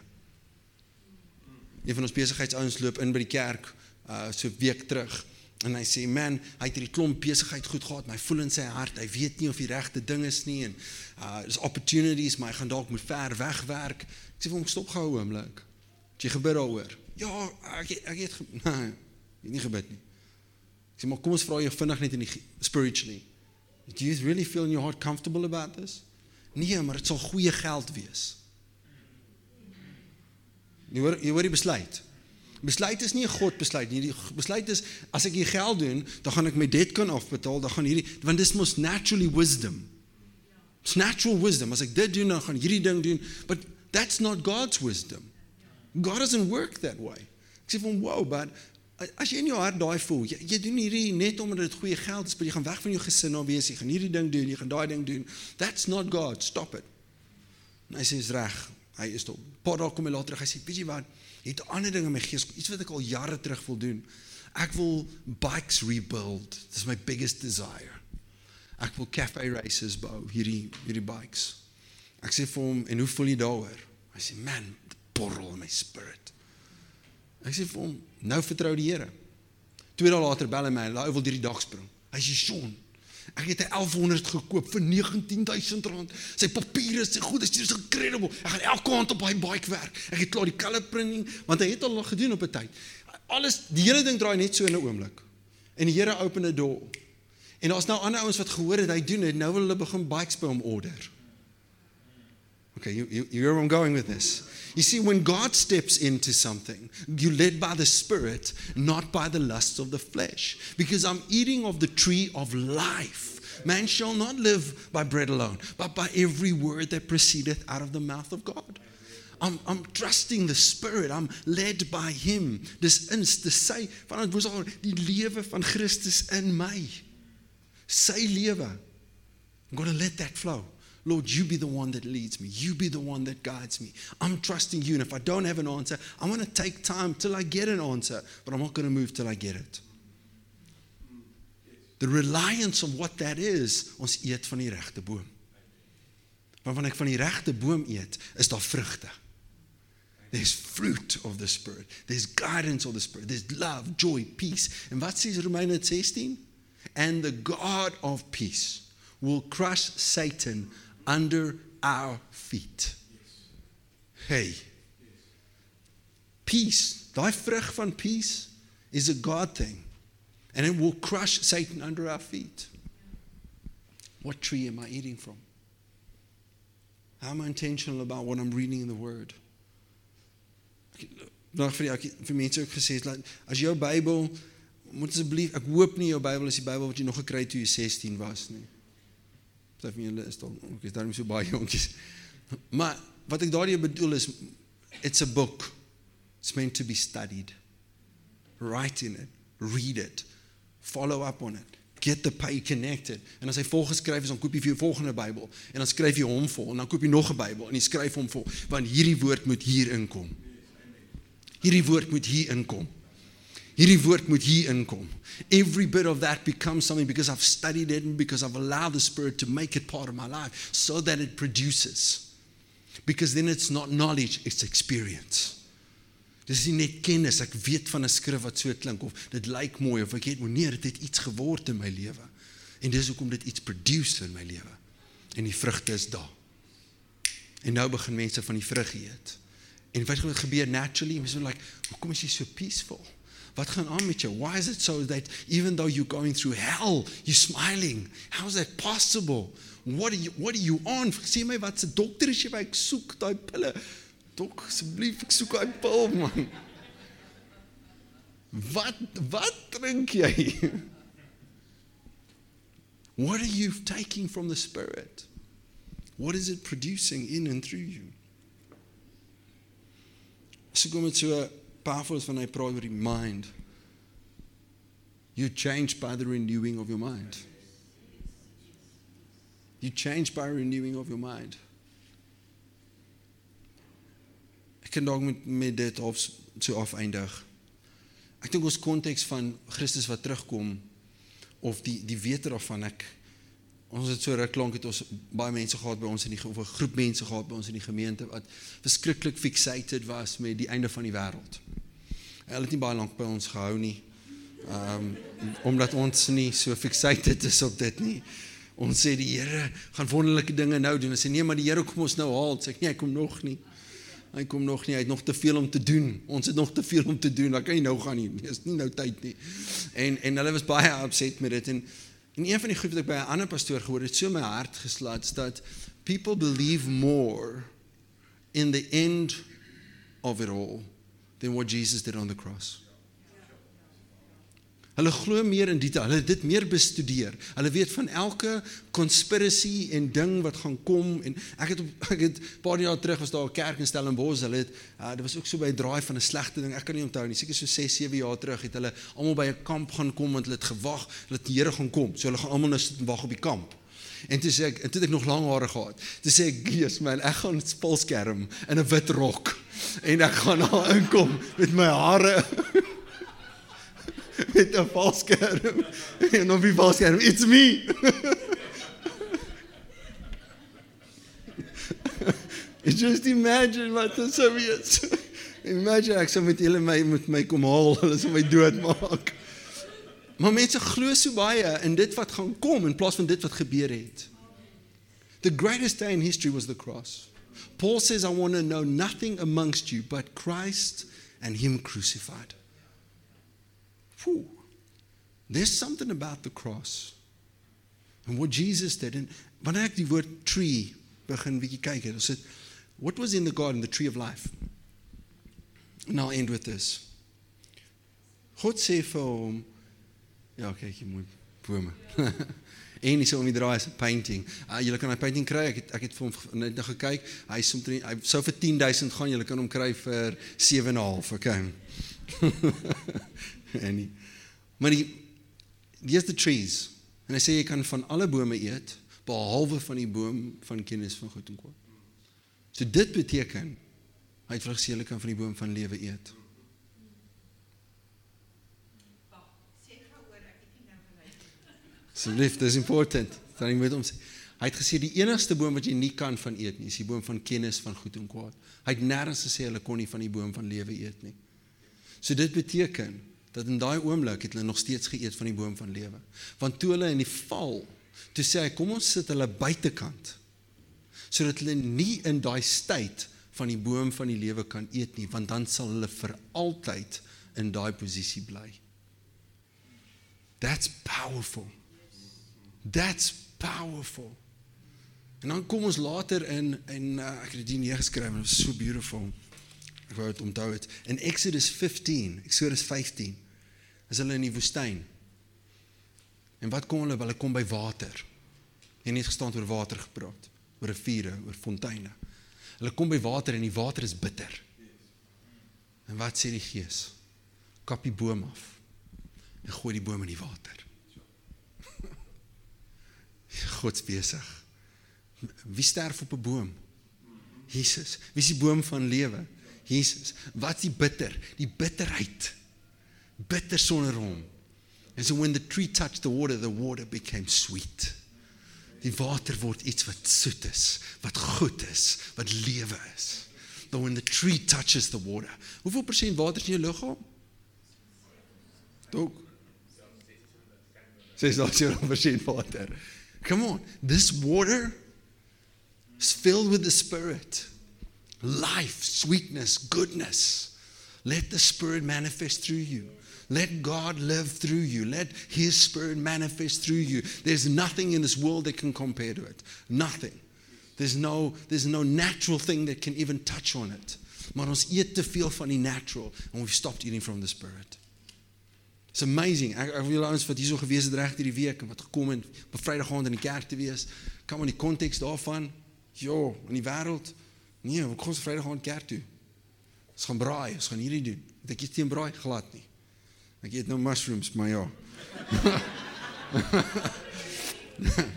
Speaker 2: Een van ons besigheidsouens loop in by die kerk uh so week terug en hy sê, "Man, hy het hierdie klomp besigheid goed gehad, maar hy voel in sy hart, hy weet nie of die regte ding is nie en uh there's opportunities, maar hy gaan dalk moet ver wegwerk." Ek sê vir hom, "Stop gou. Het jy gebid daaroor?" Ja, ek ek het nee, jy nie gebid nie. Ek sê maar kom ons vra jou vinnig net in die spiritually. Do you really feel in your heart comfortable about this? Nee, maar dit sal goeie geld wees. Jy hoor jy hoor die besluit. Besluit is nie 'n God besluit nie. Die besluit is as ek hier geld doen, dan gaan ek my debt kan afbetaal, dan gaan hierdie want dis mos naturally wisdom. It's natural wisdom. As ek dit doen, dan gaan hierdie ding doen, but that's not God's wisdom. God doesn't work that way. Ek sê van wow, but as jy in jou hart daai voel, jy, jy doen hierdie net omdat dit goeie geld is, maar jy gaan weg van jou gesin af wees, jy gaan hierdie ding doen, jy gaan daai ding doen. That's not God. Stop it. En hy sê is reg. Hy is tot paar dae kom hy later terug. Hy sê, "Weet jy wat? Jy het 'n ander ding in my gees, iets wat ek al jare terug wil doen. Ek wil bikes rebuild. This is my biggest desire. Ek wil cafe races bou, hierdie hierdie bikes." Ek sê vir hom, "En hoe voel jy daaroor?" Hy sê, "Man, borrel in my spirit. Ek sê vir hom, nou vertrou die Here. Twee dae later bel hy my, hy wil hierdie dag spring. Hy sê, "Sean, ek het 'n 1100 gekoop vir 19000 rand. Sy papiere is goed, dit is incredible. Ek gaan elke aand op hy bike werk. Ek het klaar die color printing want hy het al gedoen op 'n tyd. Alles die hele ding draai net so in 'n oomblik. En die Here open 'n deur. En daar's nou ander ouens wat gehoor het hy doen dit. Nou wil hulle begin bikes by hom order. Okay, you, you, you hear where I'm going with this? You see, when God steps into something, you're led by the Spirit, not by the lusts of the flesh. Because I'm eating of the tree of life. Man shall not live by bread alone, but by every word that proceedeth out of the mouth of God. I'm I'm trusting the spirit. I'm led by him. Dis ins te sy van was al die lewe van Christus in my. Sy lewe. I'm going to let that flow. Lord, you be the one that leads me. You be the one that guides me. I'm trusting you. And if I don't have an answer, I'm going to take time till I get an answer, but I'm not going to move till I get it. The reliance of what that is, ons eet van die regte boom. Wanneer ek van die regte boom eet, is daar vrugte. There's fruit of the spirit. There's guidance of the spirit. There's love, joy, peace. En wat sê Romeine 16? And the God of peace will crush Satan under our feet. Hey. Peace, daai vrug van peace is a God thing. And it will crush Satan under our feet. What tree am I eating from? How am I intentional about what I'm reading in the word? Nou vir die vir mense ook gesê dat as jou Bybel moet asseblief ek hoop nie jou Bybel is die Bybel wat jy nog gekry het toe jy 16 was nie. Party van julle is dan ook is daarom so baie jonkies. Maar wat ek daardie bedoel is it's a book. It's meant to be studied. Write in it, read it, follow up on it. Get the pay connected. En as hy volgeskryf is, dan koop jy vir jou volgende Bybel en dan skryf jy hom vol en dan koop jy nog 'n Bybel en jy skryf hom vol want hierdie woord moet hier inkom. Hierdie woord moet hier inkom. Hierdie woord moet hier inkom. Every bit of that becomes something because I've studied it and because I've allowed the Spirit to make it part of my life so that it produces. Because then it's not knowledge, it's experience. Dis nie net kennis, ek weet van 'n skrif wat so klink of dit lyk mooi of ek het nee, dit het iets geword in my lewe. En dis hoekom dit iets produce in my lewe. En die vrugte is daar. En nou begin mense van die vrug eet. En wat gebeur naturally? Mense like, hoekom is jy so peaceful? Wat gaan aan met jou? Why is it so that even though you're going through hell, you're smiling? How is that possible? What are you what are you on? Sê my wat se dokter is jy by? Ek soek daai pille. Dok, asseblief, ek soek daai pil man. Wat wat drink jy? What are you taking from the spirit? What is it producing in and through you? So kom dit so powerful van hy praat oor die mind. You change by the renewing of your mind. You change by renewing of your mind. Ek kan dalk met met dit of so afeindig. Ek dink ons konteks van Christus wat terugkom of die die wete daarvan ek ons het so ruk lank het ons baie mense gehad by ons in die of 'n groep mense gehad by ons in die gemeente wat verskriklik fixated was met die einde van die wêreld. Hulle het nie baie lank by ons gehou nie. Ehm um, omdat ons nie so fixated is op dit nie. Ons sê die Here gaan wonderlike dinge nou doen. Ons sê nee, maar die Here kom ons nou haal. Sê ek nee, hy kom nog nie. Hy kom nog nie, hy het nog te veel om te doen. Ons het nog te veel om te doen. Dan kan jy nou gaan nie. Dis nie nou tyd nie. En en hulle was baie upset met dit en en een van die goed wat ek by 'n ander pastoor gehoor het, so my hart geslaat dat people believe more in the end of it all than what Jesus did on the cross. Hulle glo meer in detail. Hulle het dit meer bestudeer. Hulle weet van elke conspiracy en ding wat gaan kom en ek het op, ek het 'n paar jaar terug was daar 'n kerk in Stellenbosch. Hulle het uh, dit was ook so by 'n draai van 'n slegte ding. Ek kan nie onthou nie. Seker so 6, 7 jaar terug het hulle almal by 'n kamp gaan kom want hulle het gewag dat die Here gaan kom. So hulle gaan almal nou sit en wag op die kamp. En toe sê ek, en toe het ek nog lang hare gehad. Toe sê ek, "Jesus man, ek gaan spulskerm in 'n wit rok en ek gaan daar inkom met my hare met 'n valskerm en op die valskerm it's me. Just imagine wat dit sou wees. Imagine ek sou met hulle my met my kom haal hulle sou my doodmaak. Maar mense glo so baie in dit wat gaan kom in plaas van dit wat gebeur het. The greatest day in history was the cross. Paul says i want to know nothing amongst you but christ and him crucified Whew. There's something about the cross. And what Jesus did and wanneer ek die woord tree begin bietjie kyk het, ons het what was in the garden the tree of life. Now end with this. God sê vir hom ja, kyk jy moet bome. en hy's om die draai is 'n painting. Uh, jy kan 'n painting kry. Ek het ek het vir hom net nou gekyk. Hy is omtrent hy sou vir 10000 gaan. Jy kan hom kry vir 7.5, okay. en nie. Maar die dis the trees. En hy sê jy kan van alle bome eet behalwe van die boom van kennis van goed en kwaad. So dit beteken hy het vrug seker kan van die boom van lewe eet. Asseblief, dis important. Dan moet ons hy het gesê die enigste boom wat jy nie kan van eet nie, is die boom van kennis van goed en kwaad. Hy het nêrens gesê hulle kon nie van die boom van lewe eet nie. So dit beteken dat in daai oomblik het hulle nog steeds geëet van die boom van lewe. Want toe hulle in die val, toe sê hy kom ons sit hulle buitekant sodat hulle nie in daai tyd van die boom van die lewe kan eet nie, want dan sal hulle vir altyd in daai posisie bly. That's powerful. That's powerful. En dan kom ons later in en uh, ek het dit neergeskryf en dit was so beautiful. Ek wou dit onthou het. In Exodus 15, Exodus 15 is hulle in die woestyn. En wat kom hulle? Hulle kom by water. En nie gestaan oor water gepraat, oor riviere, oor fonteine. Hulle kom by water en die water is bitter. En wat sê die Gees? Kap die boom af en gooi die boom in die water. God's besig. Wie sterf op 'n boom? Jesus. Wie is die boom van lewe? Jesus. Wat die bitter? Die bitterheid. Bitter sonder hom. And so when the tree touched the water, the water became sweet. Die water word iets wat soet is, wat goed is, wat lewe is. than when the tree touches the water. Hoeveel persent water is in jou liggaam? Dog. 6% water. Come on, this water is filled with the Spirit. Life, sweetness, goodness. Let the Spirit manifest through you. Let God live through you. Let His Spirit manifest through you. There's nothing in this world that can compare to it. Nothing. There's no, there's no natural thing that can even touch on it. Maar ons eet te veel van die natural and we've stopped eating from the Spirit. It's amazing. Ek ek wil ouens wat hierso gewees het reg hierdie week en wat gekom het op Vrydag aand in die kerk te wees. Kom in die konteks daarvan. Jo, in die wêreld. Nee, ons kom Vrydag aand kerk toe. Ons gaan braai, ons gaan hierdie doen. Het ek iets teen braai glad nie. Ek eet nou mushrooms, maar ja.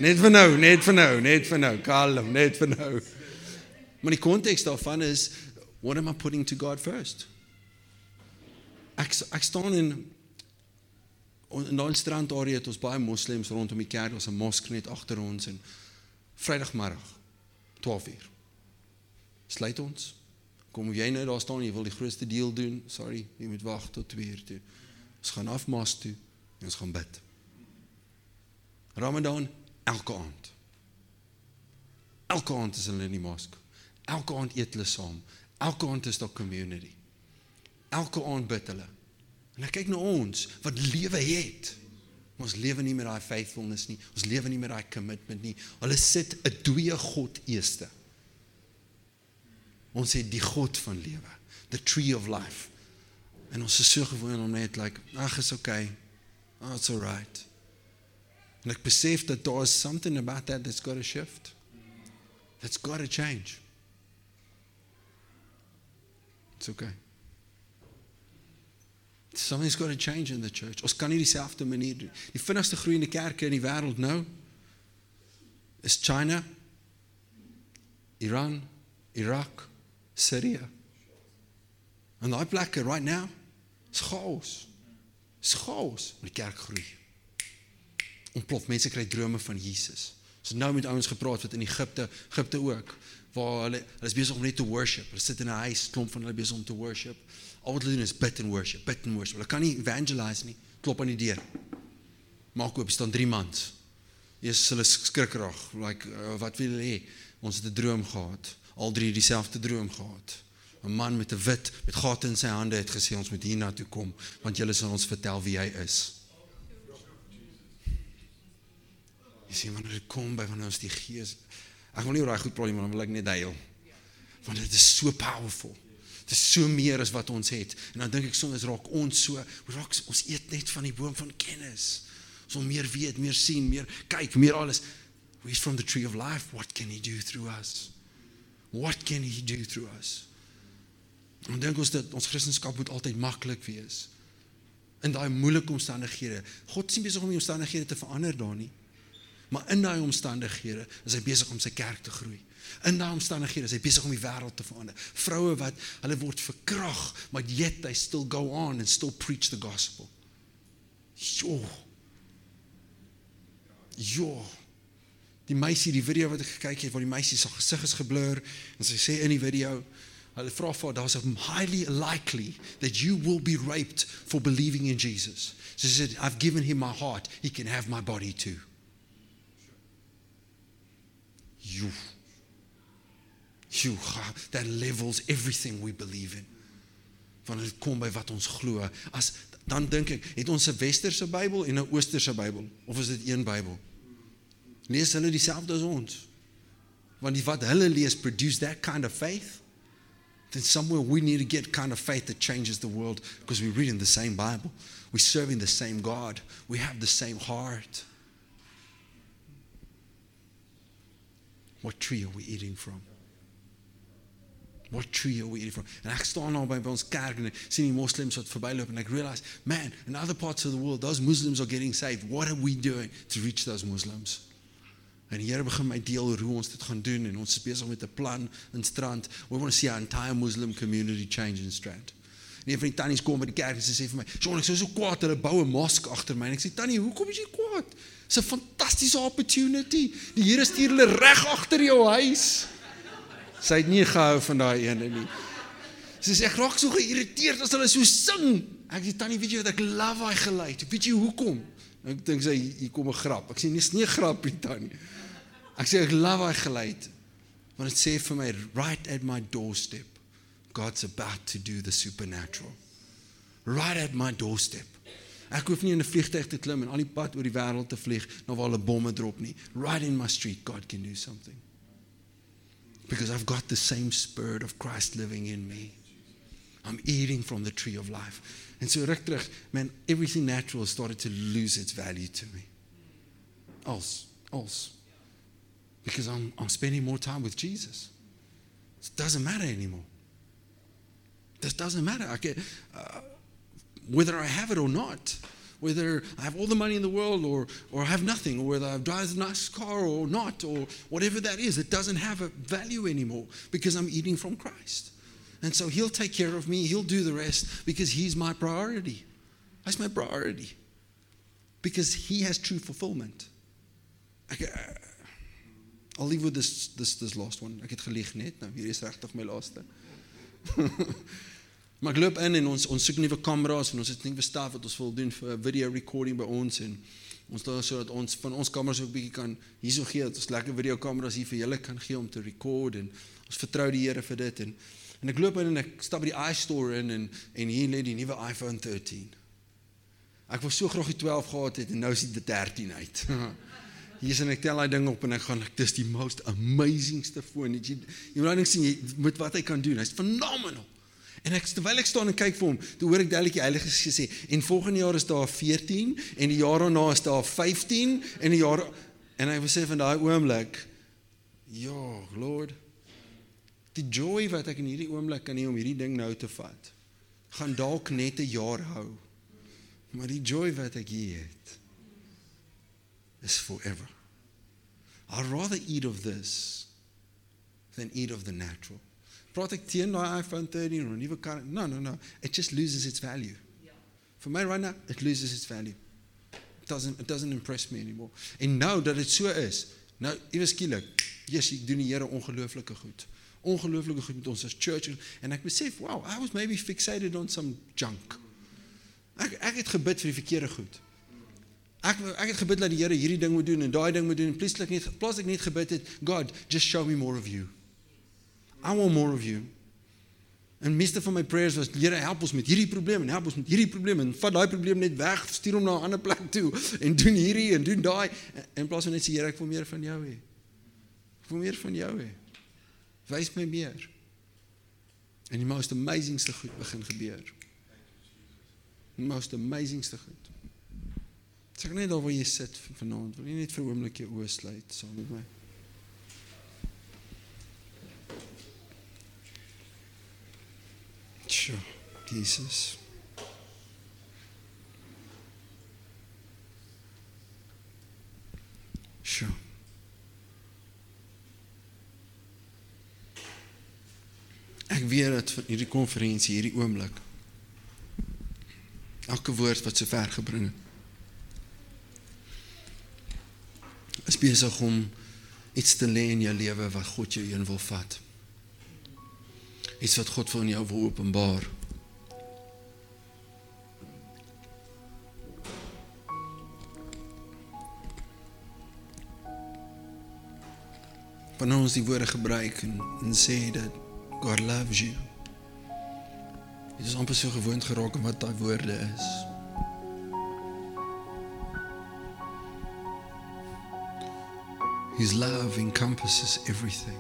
Speaker 2: net vir nou, net vir nou, net vir nou. Kalm, net vir nou. Maar die konteks daarvan is what am I putting to God first? Ek ek staan in in daai strandarea het ons baie moslems rondom die kerk, ons 'n mosk net agter ons en Vrydagmiddag 12uur. Sluit ons. Kom jy nou daar staan, jy wil die grootste deel doen. Sorry, jy moet wag tot 2uur toe. Ons gaan afmas toe en ons gaan bid. Ramadan elke aand. Elke aand is hulle in die mosk. Elke aand eet hulle saam. Elke aand is daar community. Elke aand bid hulle. En ek kyk na ons wat lewe het. Ons lewe nie met daai faithfulness nie. Ons lewe nie met daai commitment nie. Hulle sit 'n dooie God eerste. Ons het die God van lewe, the tree of life. En ons is so gewoon om net like, ag is okay. Oh, it's all right. En ek besef dat daar is something about that that's got to shift. That's got to change. It's okay. Something's got to change in the church. Ons kan nie dieselfde manier doen. Die vinnigste groeiende kerke in die wêreld nou is China, Iran, Irak, Syrië. En daai plekke right now is chaos. Is chaos. Die kerk groei. Ontplof. Mense kry drome van Jesus. Ons het nou met ouens gepraat wat in Egipte, Egipte ook, waar hulle hulle is besig om net te worship. Hulle sit in 'n huis, klomp van hulle besig om te worship. Al wat hulle doen is bid en worship, bid en worship. Hulle kan nie evangelize nie. Klop aan die deur. Maak oop, staan 3 mans. Eers hulle skrikkerig, like uh, wat wil hulle hê? Ons het 'n droom gehad. Al drie dieselfde droom gehad. 'n Man met 'n wit met gate in sy hande het gesê ons moet hiernatoe kom want julle sal ons vertel wie hy is. Jy sien wanneer dit kom by wanneer ons die Gees Ek wil nie oor daai goed praat nie, maar dan wil ek net huil. Want dit is so powerful. Dit is so meer as wat ons het. En dan dink ek soms raak ons so, raak ons eet net van die boom van kennis. Ons wil meer weet, meer sien, meer kyk, meer alles. We're from the tree of life. What can he do through us? What can he do through us? En dink ons dat ons Christendom moet altyd maklik wees. In daai moeilike omstandighede. God nie besig om die omstandighede te verander daar nie. Maar in daai omstandighede is hy besig om sy kerk te groei. In daai omstandighede is hy besig om die wêreld te verander. Vroue wat hulle word verkrag, maar yet they still go on and still preach the gospel. Jo. Jo. Die meisie, die video wat ek gekyk het waar die meisie se gesig is geblur en sy sê in die video Hulle vra vir daar's a highly likely that you will be raped for believing in Jesus. She said I've given him my heart, he can have my body too. You. You, that levels everything we believe in. Wanneer dit kom by wat ons glo, as dan dink ek, het ons 'n westerse Bybel en 'n oosterse Bybel of is dit een Bybel? Lees hulle dieselfde as ons? Want die wat hulle lees produce that kind of faith. Then somewhere we need to get kind of faith that changes the world because we're reading the same Bible. We're serving the same God. We have the same heart. What tree are we eating from? What tree are we eating from? En ek staan nou by, by ons kerk en ek sien die verbyloop en realize, man, in other parts of the world, those Muslims are getting saved. What are we doing to reach those Muslims? En die Here begin my deel hoe ons dit gaan doen en ons is besig met 'n plan in Strand. We want to see our entire Muslim community change in Strand. En een van die tannies kom by die kerk en sy sê vir my, "Sjoe, ek is so kwaad hulle bou 'n mosk agter my." En ek sê, "Tannie, hoekom is jy kwaad? Dis 'n fantastiese opportunity. Die Here stuur hulle reg agter jou huis." Sy het nie gehou van daai ene nie. Sy sê ek raak so geïrriteerd as hulle so sing. Ek sê tannie, weet jy wat ek love daai geluid. Weet jy hoekom? Ek dink sy hier kom 'n grap. Ek sê nee, nie 'n grapie tannie. Ek sê ek love daai geluid. Want dit sê vir my right at my doorstep. God's about to do the supernatural. Right at my doorstep. Ek hoef nie in 'n vliegtuig te klim en al die pad oor die wêreld te vlieg na waar hulle bomme drop nie. Right in my street God can do something. Because I've got the same spirit of Christ living in me. I'm eating from the tree of life. And so ruk terug, man, everything natural started to lose its value to me. Als, als. Because I'm I'm spending more time with Jesus. It doesn't matter anymore. This doesn't matter. I get, uh, whether I have it or not, whether I have all the money in the world or, or I have nothing, or whether I drive a nice car or not, or whatever that is, it doesn't have a value anymore because I'm eating from Christ. And so He'll take care of me, He'll do the rest because He's my priority. That's my priority. Because He has true fulfillment. Uh, I'll leave with this, this, this last one. Ek het gelieg net, nou hier is regtig my laaste. Maar loop in en ons ons soek nuwe kameras en ons het nuwe staf wat ons wil doen vir video recording by ons en ons daar sodat ons van ons kameras ook bietjie kan hierso gee dat ons lekker video kameras hier vir julle kan gee om te record en ons vertrou die Here vir dit en en ek loop in en ek stap by die iStore in en en hier lê die nuwe iPhone 13. Ek wou so graag die 12 gehad het en nou is dit 13 uit. Hier is en ek tel daai ding op en ek gaan dis die most amazingste foon. Jy jy moet net sien jy, met wat hy kan doen. Hy's phenomenal. En ek terwyl ek staan en kyk vir hom, toe hoor ek dadelik die Heilige Gees sê en volgende jaar is daar 14 en die jaar daarna is daar 15 en die jaar en hy sê van daai oomblik ja, Lord, die joy wat ek in hierdie oomblik kan hê om hierdie ding nou te vat, gaan dalk net 'n jaar hou. Maar die joy wat ek hier het is forever. I'd rather eat of this than eat of the natural. Praat ek teen daai iPhone 13 of 'n nuwe kar? No, no, no. It just loses its value. Ja. For my right now, it loses its value. It doesn't it doesn't impress me anymore. En nou dat dit so is, nou ewe skielik, Jesus, ek doen die Here ongelooflike goed. Ongelooflike goed met ons as church en ek besef, wow, I was maybe fixated on some junk. Ek ek het gebid vir die verkeerde goed. Ek ek het gebid dat die Here hierdie ding moet doen en daai ding moet doen en plaaslik net plaaslik net gebid het, God, just show me more of you. I want more of you. En meeste van my prayers was Here help ons met hierdie probleem en help ons met hierdie probleem en vat daai probleem net weg, stuur hom na 'n ander plek toe en doen hierdie en doen daai in plaas van net sê Here ek wil meer van jou hê. Ek wil meer van jou hê. Wys my meer. En die most amazingste goed begin gebeur. Die most amazingste goed. Sê net daar waar jy sit vanaand, wil jy net vir 'n oomblik jou oë sluit saam met my? Sure, Jesus. Sure. Ek weet dat van hierdie konferensie, hierdie oomblik elke woord wat so ver gebring het is besig om iets te lê in jou lewe wat God jou heen wil vat iets wat God vir jou wil openbaar. Wanneer ons die woorde gebruik en, en sê dat God loves you. Dit is amper so gewoond geraak aan wat daai woorde is. His love encompasses everything.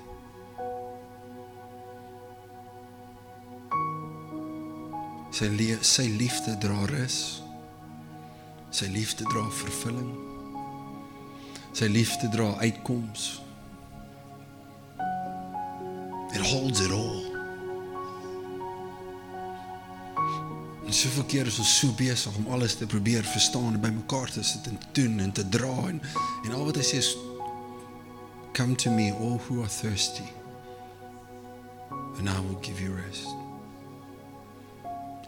Speaker 2: Sy sy liefde dra rus. Sy liefde dra vervulling. Sy liefde dra uitkoms. It holds it all. En so verkeer is ons so besig om alles te probeer verstaan en bymekaar te sit en te doen en te dra en en al wat hy sê is come to me all who are thirsty and I will give you rest.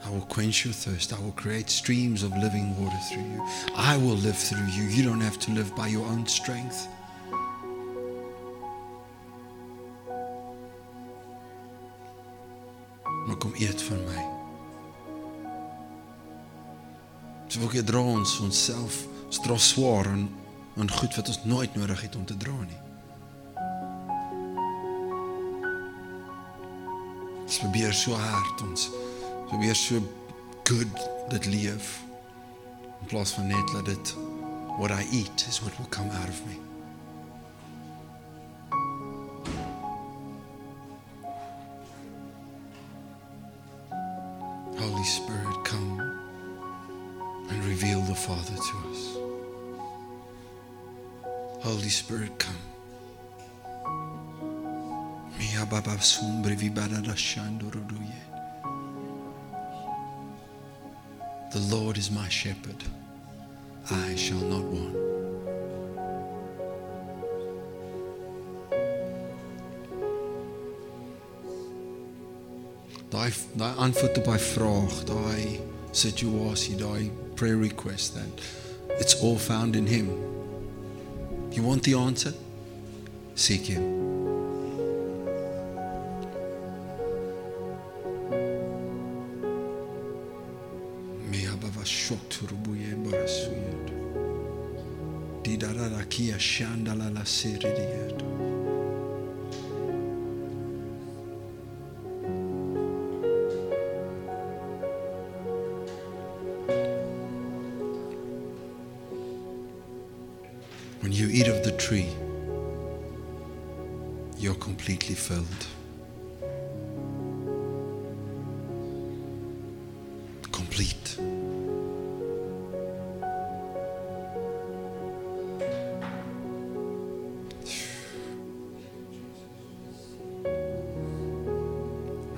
Speaker 2: I will quench your thirst. I will create streams of living water through you. I will live through you. You don't have to live by your own strength. Maar kom eet van my. So wil ek dra ons onsself stra swaar en en goed wat ons nooit nodig het om te dra nie. Ons probeer so hard ons probeer so good dit leef in plaas van net dat dit what I eat is what will come out of me. Holy Spirit, come and reveal the Father to us. Holy Spirit, come. Baba. The Lord is my shepherd. I shall not want. Daai daai antwoord op daai vraag, daai situasie, daai prayer request that it's all found in him. You want the answer? Seek him. Completely filled. Complete.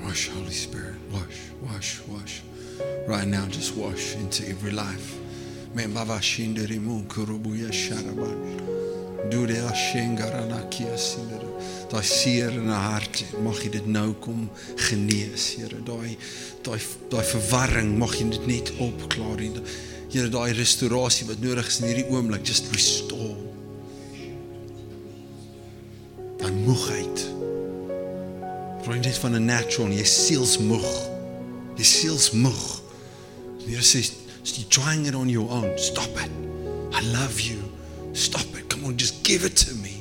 Speaker 2: Wash, Holy Spirit. Wash, wash, wash. Right now, just wash into every life. Membava shinderimu kurubuya sharaban. Daai seer in 'n hart, mag jy dit nou kom genees, Here. Daai daai daai verwarring, mag jy dit net opklaar. Here. Here, daai restaurasie wat nodig is in hierdie oomblik, just restore. Daai moegheid. Net van 'n natural, jy sielsmoeg. Jy sielsmoeg. Die Here sê, you're trying it on your own. Stop it. I love you. Stop it. Come on, just give it to me.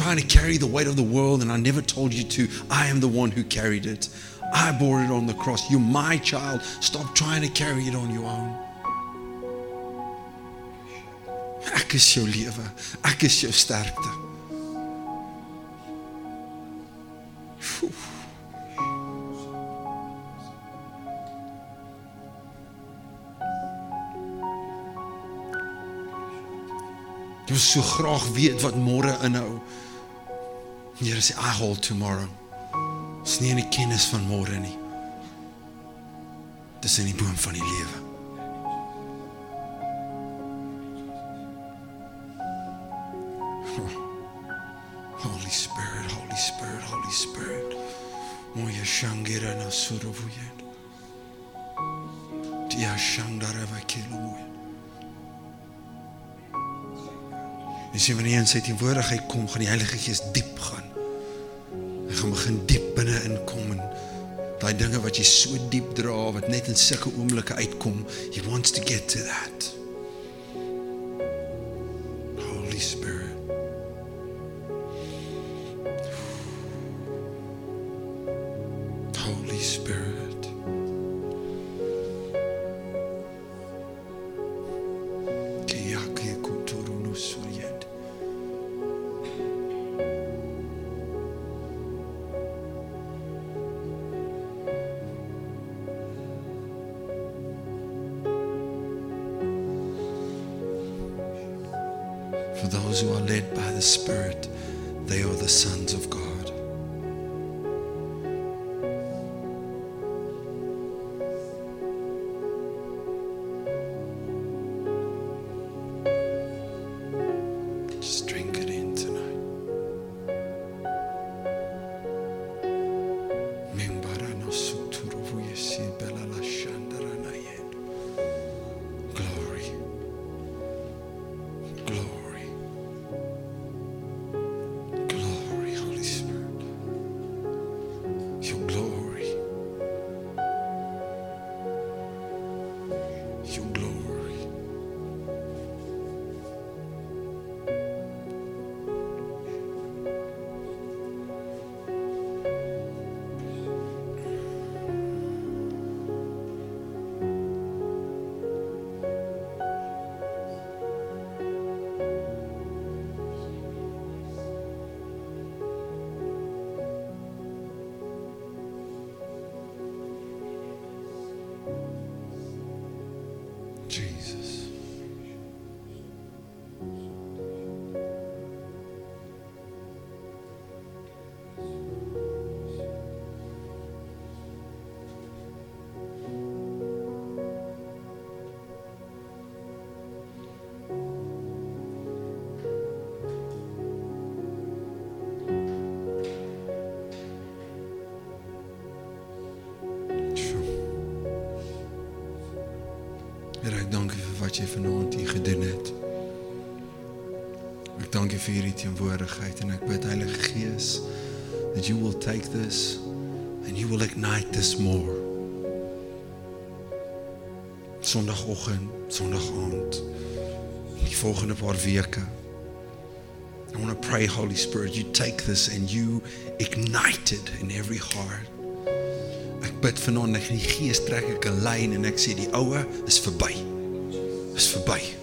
Speaker 2: Trying to carry the weight of the world, and I never told you to. I am the one who carried it. I bore it on the cross. You're my child. Stop trying to carry it on your own. Ek is jou lewe. Ek is jou sterkte. Jy wil so graag weet wat môre inhou. Die Here sê I hold tomorrow. Dis nie die kennis van môre nie. Dis in die boom van die lewe. Holy Spirit, Holy Spirit, Holy Spirit. Moya shangira na suruvuye. Dia shandara vakelo moya. En sien wanneer jy in sy teenwoordigheid kom, gaan die Heilige Gees diep gaan. Gaan begin diep binne inkom en daai dinge wat jy so diep dra wat net in sulke oomblikke uitkom, he wants to get to that. Wat jy vanaand hier gedoen het. Ek dank U vir hierdie teenwoordigheid en ek bid Heilige Gees that you will take this and you will ignite this more. Sondagoggend, Sondag aand. Die volgende paar weke. I want to pray Holy Spirit you take this and you ignite it in every heart. Ek bid vanaand dat die Gees trek ek 'n lyn en ek sê die oue is verby. Is verby.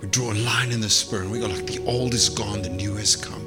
Speaker 2: We draw a line in the spirit we go like the old is gone, the new has come.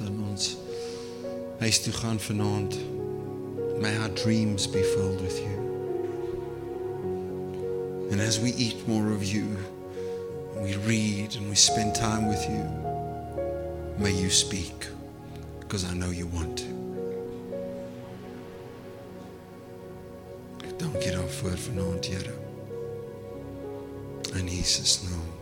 Speaker 2: Dat ons huis toe gaan vanaand. May our dreams be filled with you. And as we eat more of you, we read and we spend time with you, may you speak because I know you want to. Ek dank U daarvoor vanaand, Here. In Jesus naam.